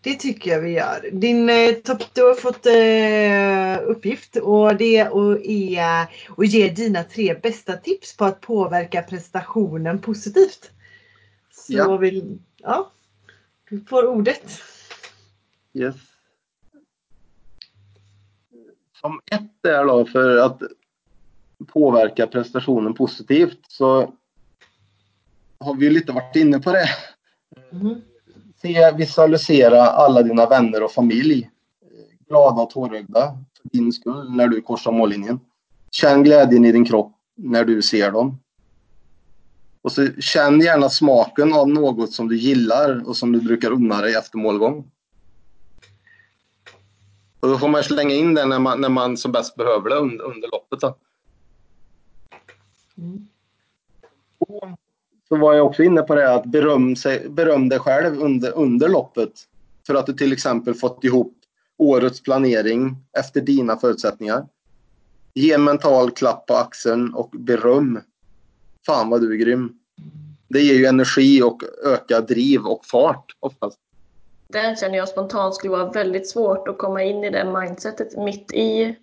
Det tycker jag vi gör. Din, eh, topp, du har fått eh, uppgift och det är, är att ge dina tre bästa tips på att påverka prestationen positivt. Så Ja. vill, ja, du får ordet. Yes. Som ett där då för att påverka prestationen positivt så har vi lite varit inne på det. Mhm. Se, visualisera alla dina vänner och familj glada och tårögda för din skull när du korsar mållinjen. Känn glädjen i din kropp när du ser dem. Och så känn gärna smaken av något som du gillar och som du brukar unna dig efter målgång. Och då får man slänga in det när man, när man som bäst behöver det under, under loppet. Då. Mm. Så var jag också inne på det att beröm, sig, beröm dig själv under, under loppet. För att du till exempel fått ihop årets planering efter dina förutsättningar. Ge en mental klapp på axeln och beröm. Fan vad du är grym. Det ger ju energi och ökar driv och fart oftast. Den känner jag spontant skulle vara väldigt svårt att komma in i det mindsetet mitt i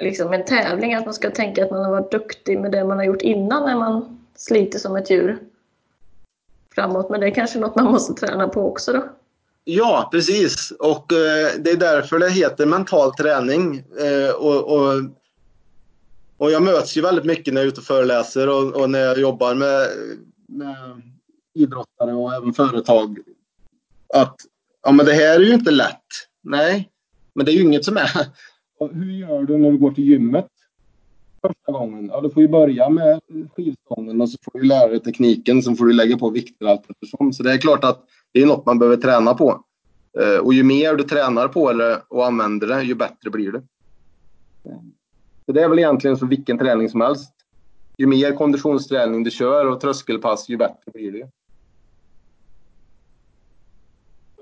liksom en tävling. Att man ska tänka att man har varit duktig med det man har gjort innan när man sliter som ett djur framåt. Men det är kanske något man måste träna på också då. Ja, precis. Och eh, det är därför det heter mental träning. Eh, och, och, och jag möts ju väldigt mycket när jag är ute och föreläser och, och när jag jobbar med, med idrottare och även företag. Att ja, men det här är ju inte lätt. Nej, men det är ju inget som är. *laughs* Och hur gör du när du går till gymmet första gången? Ja, du får ju börja med skivstången och så får du lära dig tekniken. Sen får du lägga på vikter allt eftersom. Så det är klart att det är något man behöver träna på. Eh, och ju mer du tränar på det och använder det, ju bättre blir det. Så det är väl egentligen som vilken träning som helst. Ju mer konditionsträning du kör och tröskelpass, ju bättre blir det.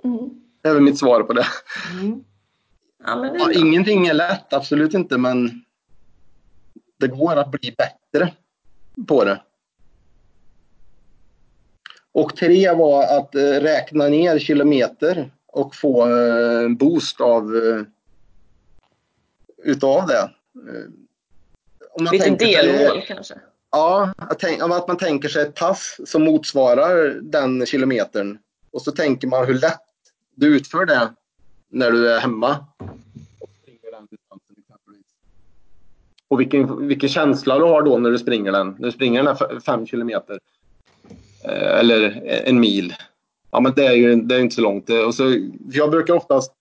Mm. Det är väl mitt svar på det. Mm. Ja, men det Ja, ingenting är lätt, absolut inte, men det går att bli bättre på det. Och tre var att eh, räkna ner kilometer och få eh, en boost av eh, utav det. Eh, Om man Lite delmål kanske. Ja, att, tänk, att man tänker sig ett pass som motsvarar den kilometern. Och så tänker man hur lätt du utför det när du är hemma. Och springer den distansen exempelvis. Och vilken, vilken känsla du har då när du springer den. När du springer den här fem kilometer. Eh, Eller en mil. Ja, men det är ju det är inte så långt. Och så, jag brukar oftast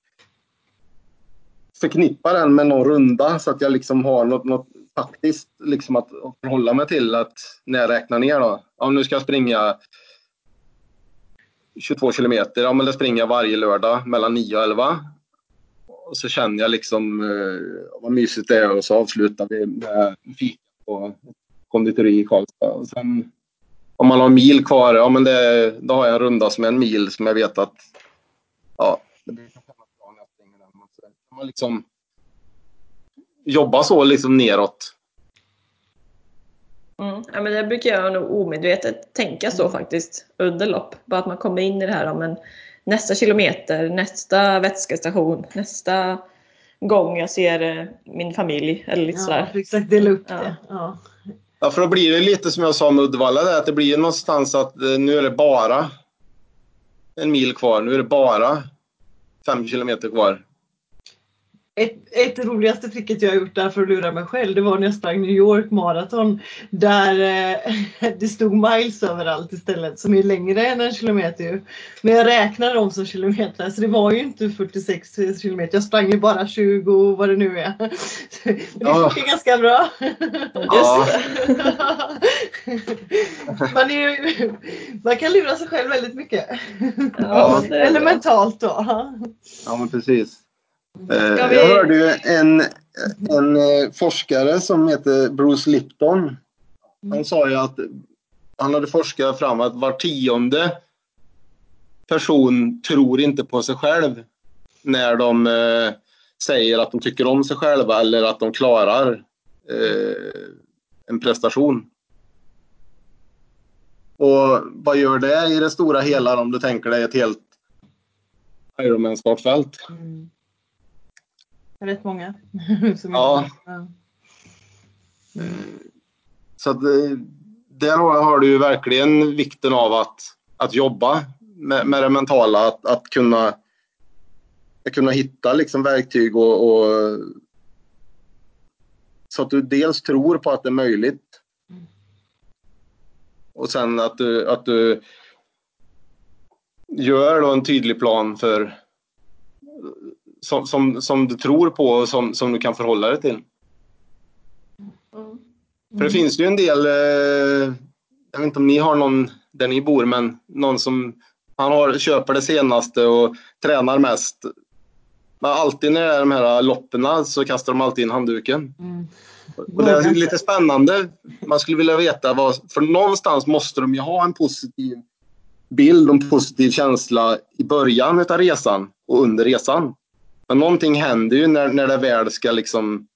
förknippa den med någon runda så att jag liksom har något, något faktiskt liksom att förhålla mig till att när jag räknar ner då. Ja, nu ska jag springa 22 kilometer. Ja, men det springer jag varje lördag mellan 9 och 11. Och så känner jag liksom eh, vad mysigt det är och så avslutar vi med fika på konditori i Karlstad. Och sen om man har en mil kvar, ja men det, då har jag en runda som är en mil som jag vet att ja, det blir kanske bra när jag springer den. Kan man liksom jobba så liksom neråt. Mm. Ja, men det brukar jag nog omedvetet tänka så faktiskt under lopp. Bara att man kommer in i det här om en nästa kilometer, nästa vätskestation, nästa gång jag ser eh, min familj. Eller lite Ja, sådär. exakt, dela upp Ja. det. Ja. Ja, för då blir det lite som jag sa med Uddevalla, där, att det blir någonstans att eh, nu är det bara en mil kvar. Nu är det bara fem kilometer kvar. Ett, ett roligaste tricket jag har gjort där för att lura mig själv, det var när jag sprang New York Marathon. Där eh, *laughs* det stod miles överallt istället, som är längre än en kilometer ju. Men jag räknar dem som kilometer, så det var ju inte 46 kilometer. Jag sprang ju bara 20, vad det nu är. *laughs* Men det Ja. funkar ganska bra. Ja. *laughs* man, är ju, man kan lura sig själv väldigt mycket. Ja, Eller mentalt då. Ja, men precis. Eh, Jag hörde ju en, en eh, forskare som heter Bruce Lipton. Han sa ju att han hade forskat fram att var tionde person tror inte på sig själv när de eh, säger att de tycker om sig själva eller att de klarar en prestation. Och vad gör det i det stora hela om du tänker dig ett helt Ironman-startfält? Mm. Rätt många. *laughs* Ja. ja. Så att, eh, där har har du ju verkligen vikten av att, att jobba med, med det mentala, att, att kunna, att kunna hitta liksom verktyg och, och så att du dels tror på att det är möjligt och sen att du, att du gör då en tydlig plan för som, som, som du tror på och som, som du kan förhålla dig till. Mm. För det finns ju en del, eh, jag vet inte om ni har någon där ni bor, men någon som han har, köper det senaste och tränar mest. Men alltid när det är de här loppen så kastar de alltid in handduken. Mm. Och det är lite spännande. Man skulle vilja veta vad, för någonstans måste de ju ha en positiv bild och en positiv känsla i början av resan och under resan. Men någonting händer ju när, när det väl ska liksom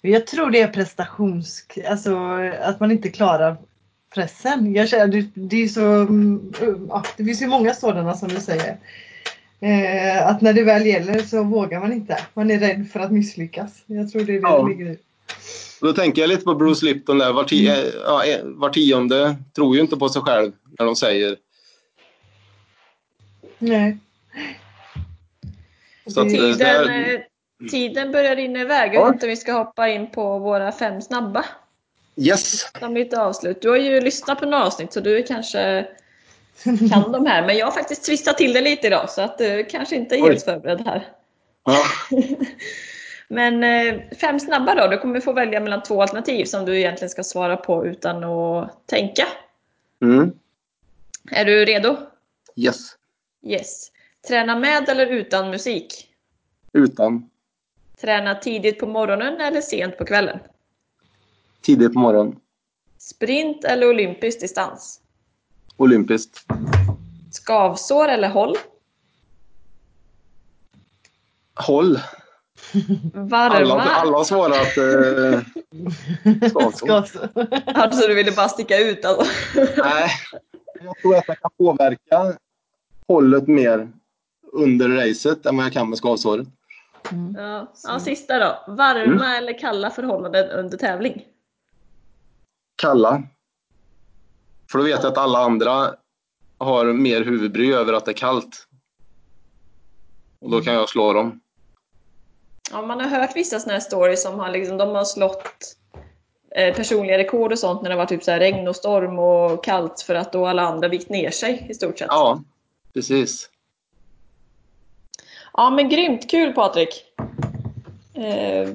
Jag tror det är prestations... Alltså att man inte klarar pressen. Jag känner, det, det är så... mm, Ja, det finns ju många sådana som du säger. Eh, att när det väl gäller så vågar man inte. Man är rädd för att misslyckas. Jag tror det är det Ja. det ligger i. Då tänker jag lite på Bruce Lipton där. Var, ti- eh, ja, eh, var tionde tror ju inte på sig själv när de säger. Nej. Så att, Det- eh, Tiden, där- eh, tiden börjar rinna iväg. Jag Ja. vet inte om vi ska hoppa in på våra fem snabba. Yes! Som lite avslut. Du har ju lyssnat på några avsnitt så du kanske kan de här. Men jag har faktiskt twistat till det lite idag så att du kanske inte är Oj. helt förberedd här. Ja. *laughs* Men eh, fem snabba då. Du kommer få välja mellan två alternativ som du egentligen ska svara på utan att tänka. Mm. Är du redo? Yes. Yes. Träna med eller utan musik? Utan. Träna tidigt på morgonen eller sent på kvällen? Tidigt på morgonen. Sprint eller olympisk distans? Olympiskt. Skavsår eller håll? Håll. Varma? Alla, alla har svarat eh, skavsår. *laughs* Ska så. Alltså du ville bara sticka ut alltså. Nej, jag tror att jag kan påverka hållet mer under racet än vad jag kan med skavsåret. Ja. ja, sista då. Varma eller kalla förhållanden under tävling? Kalla. För då vet jag att alla andra har mer huvudbry över att det är kallt. Och då kan jag slå dem. Ja, man har hört vissa sådana här stories som har, liksom, de har slått eh, personliga rekord och sånt när det var typ så här regn och storm och kallt för att då alla andra vikt ner sig i stort sett. Ja, precis. Ja men grymt kul Patrik! Eh,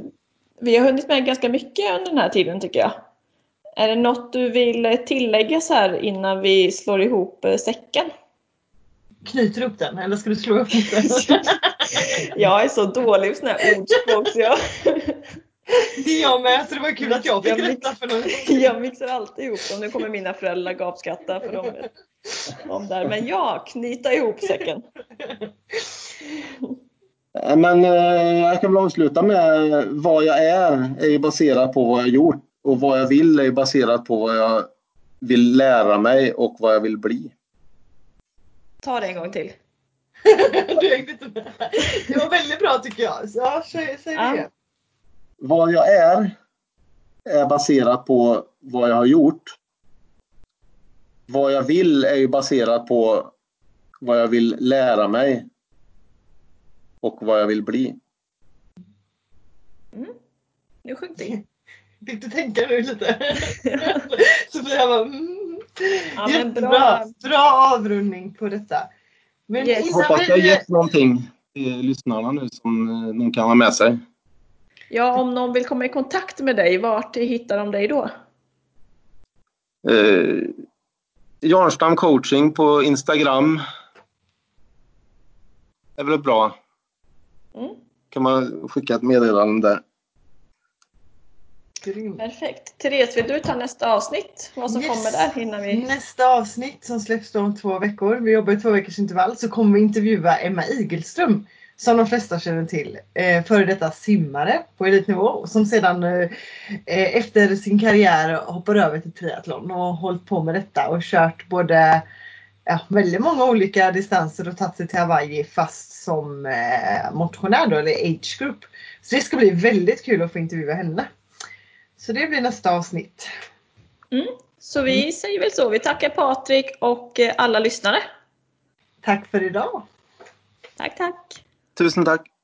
vi har hunnit med ganska mycket under den här tiden tycker jag. Är det något du vill tillägga så här innan vi slår ihop eh, säcken? Knyter upp den eller ska du slå upp den? *laughs* Jag är så dålig på såna här ordspråk så jag, Det är jag med så det var kul att jag fick Jag rätta för någon. *laughs* jag mixar alltid ihop dem. Nu kommer mina föräldrar gapskratta för dem, dem där. Men ja, knyta ihop säcken. Eh, Men eh, jag kan väl avsluta med vad jag är, är ju baserat på vad jag gjort. Och vad jag vill är ju baserat på vad jag vill lära mig och vad jag vill bli. Ta det en gång till. *laughs* du hängde inte med. Det var väldigt bra tycker jag. Så, ja, säg, säg det. Vad jag är är baserat på vad jag har gjort. Vad jag vill är ju baserat på vad jag vill lära mig. Och vad jag vill bli. Nu sjönk det. *laughs* Fick du tänka nu lite? *laughs* Jag bara, mm. Ja, men Jättebra. bra. Bra. avrundning på detta. Men Yes. Hoppas jag vi... gett någonting till lyssnarna nu som eh, de kan ha med sig. Ja, om någon vill komma i kontakt med dig, vart hittar de dig då? Eh, Jarnstam coaching på Instagram. är väl bra. Mm. Kan man skicka ett meddelande där. Perfekt. Therese, vill du ta nästa avsnitt? Vad som Yes. kommer där innan vi... Nästa avsnitt som släpps då om två veckor, vi jobbar i två veckors intervall, så kommer vi intervjua Emma Igelström. Som de flesta känner till. Eh, före detta simmare på elitnivå. Som sedan eh, eh, efter sin karriär hoppar över till triathlon och har hållit på med detta och kört både ja, väldigt många olika distanser och tagit sig till Hawaii fast som eh, motionär då, eller age group. Så det ska bli väldigt kul att få intervjua henne. Så det blir nästa avsnitt. Så vi säger väl så. Vi tackar Patrik och alla lyssnare. Tack för idag! Tack, tack! Tusen tack!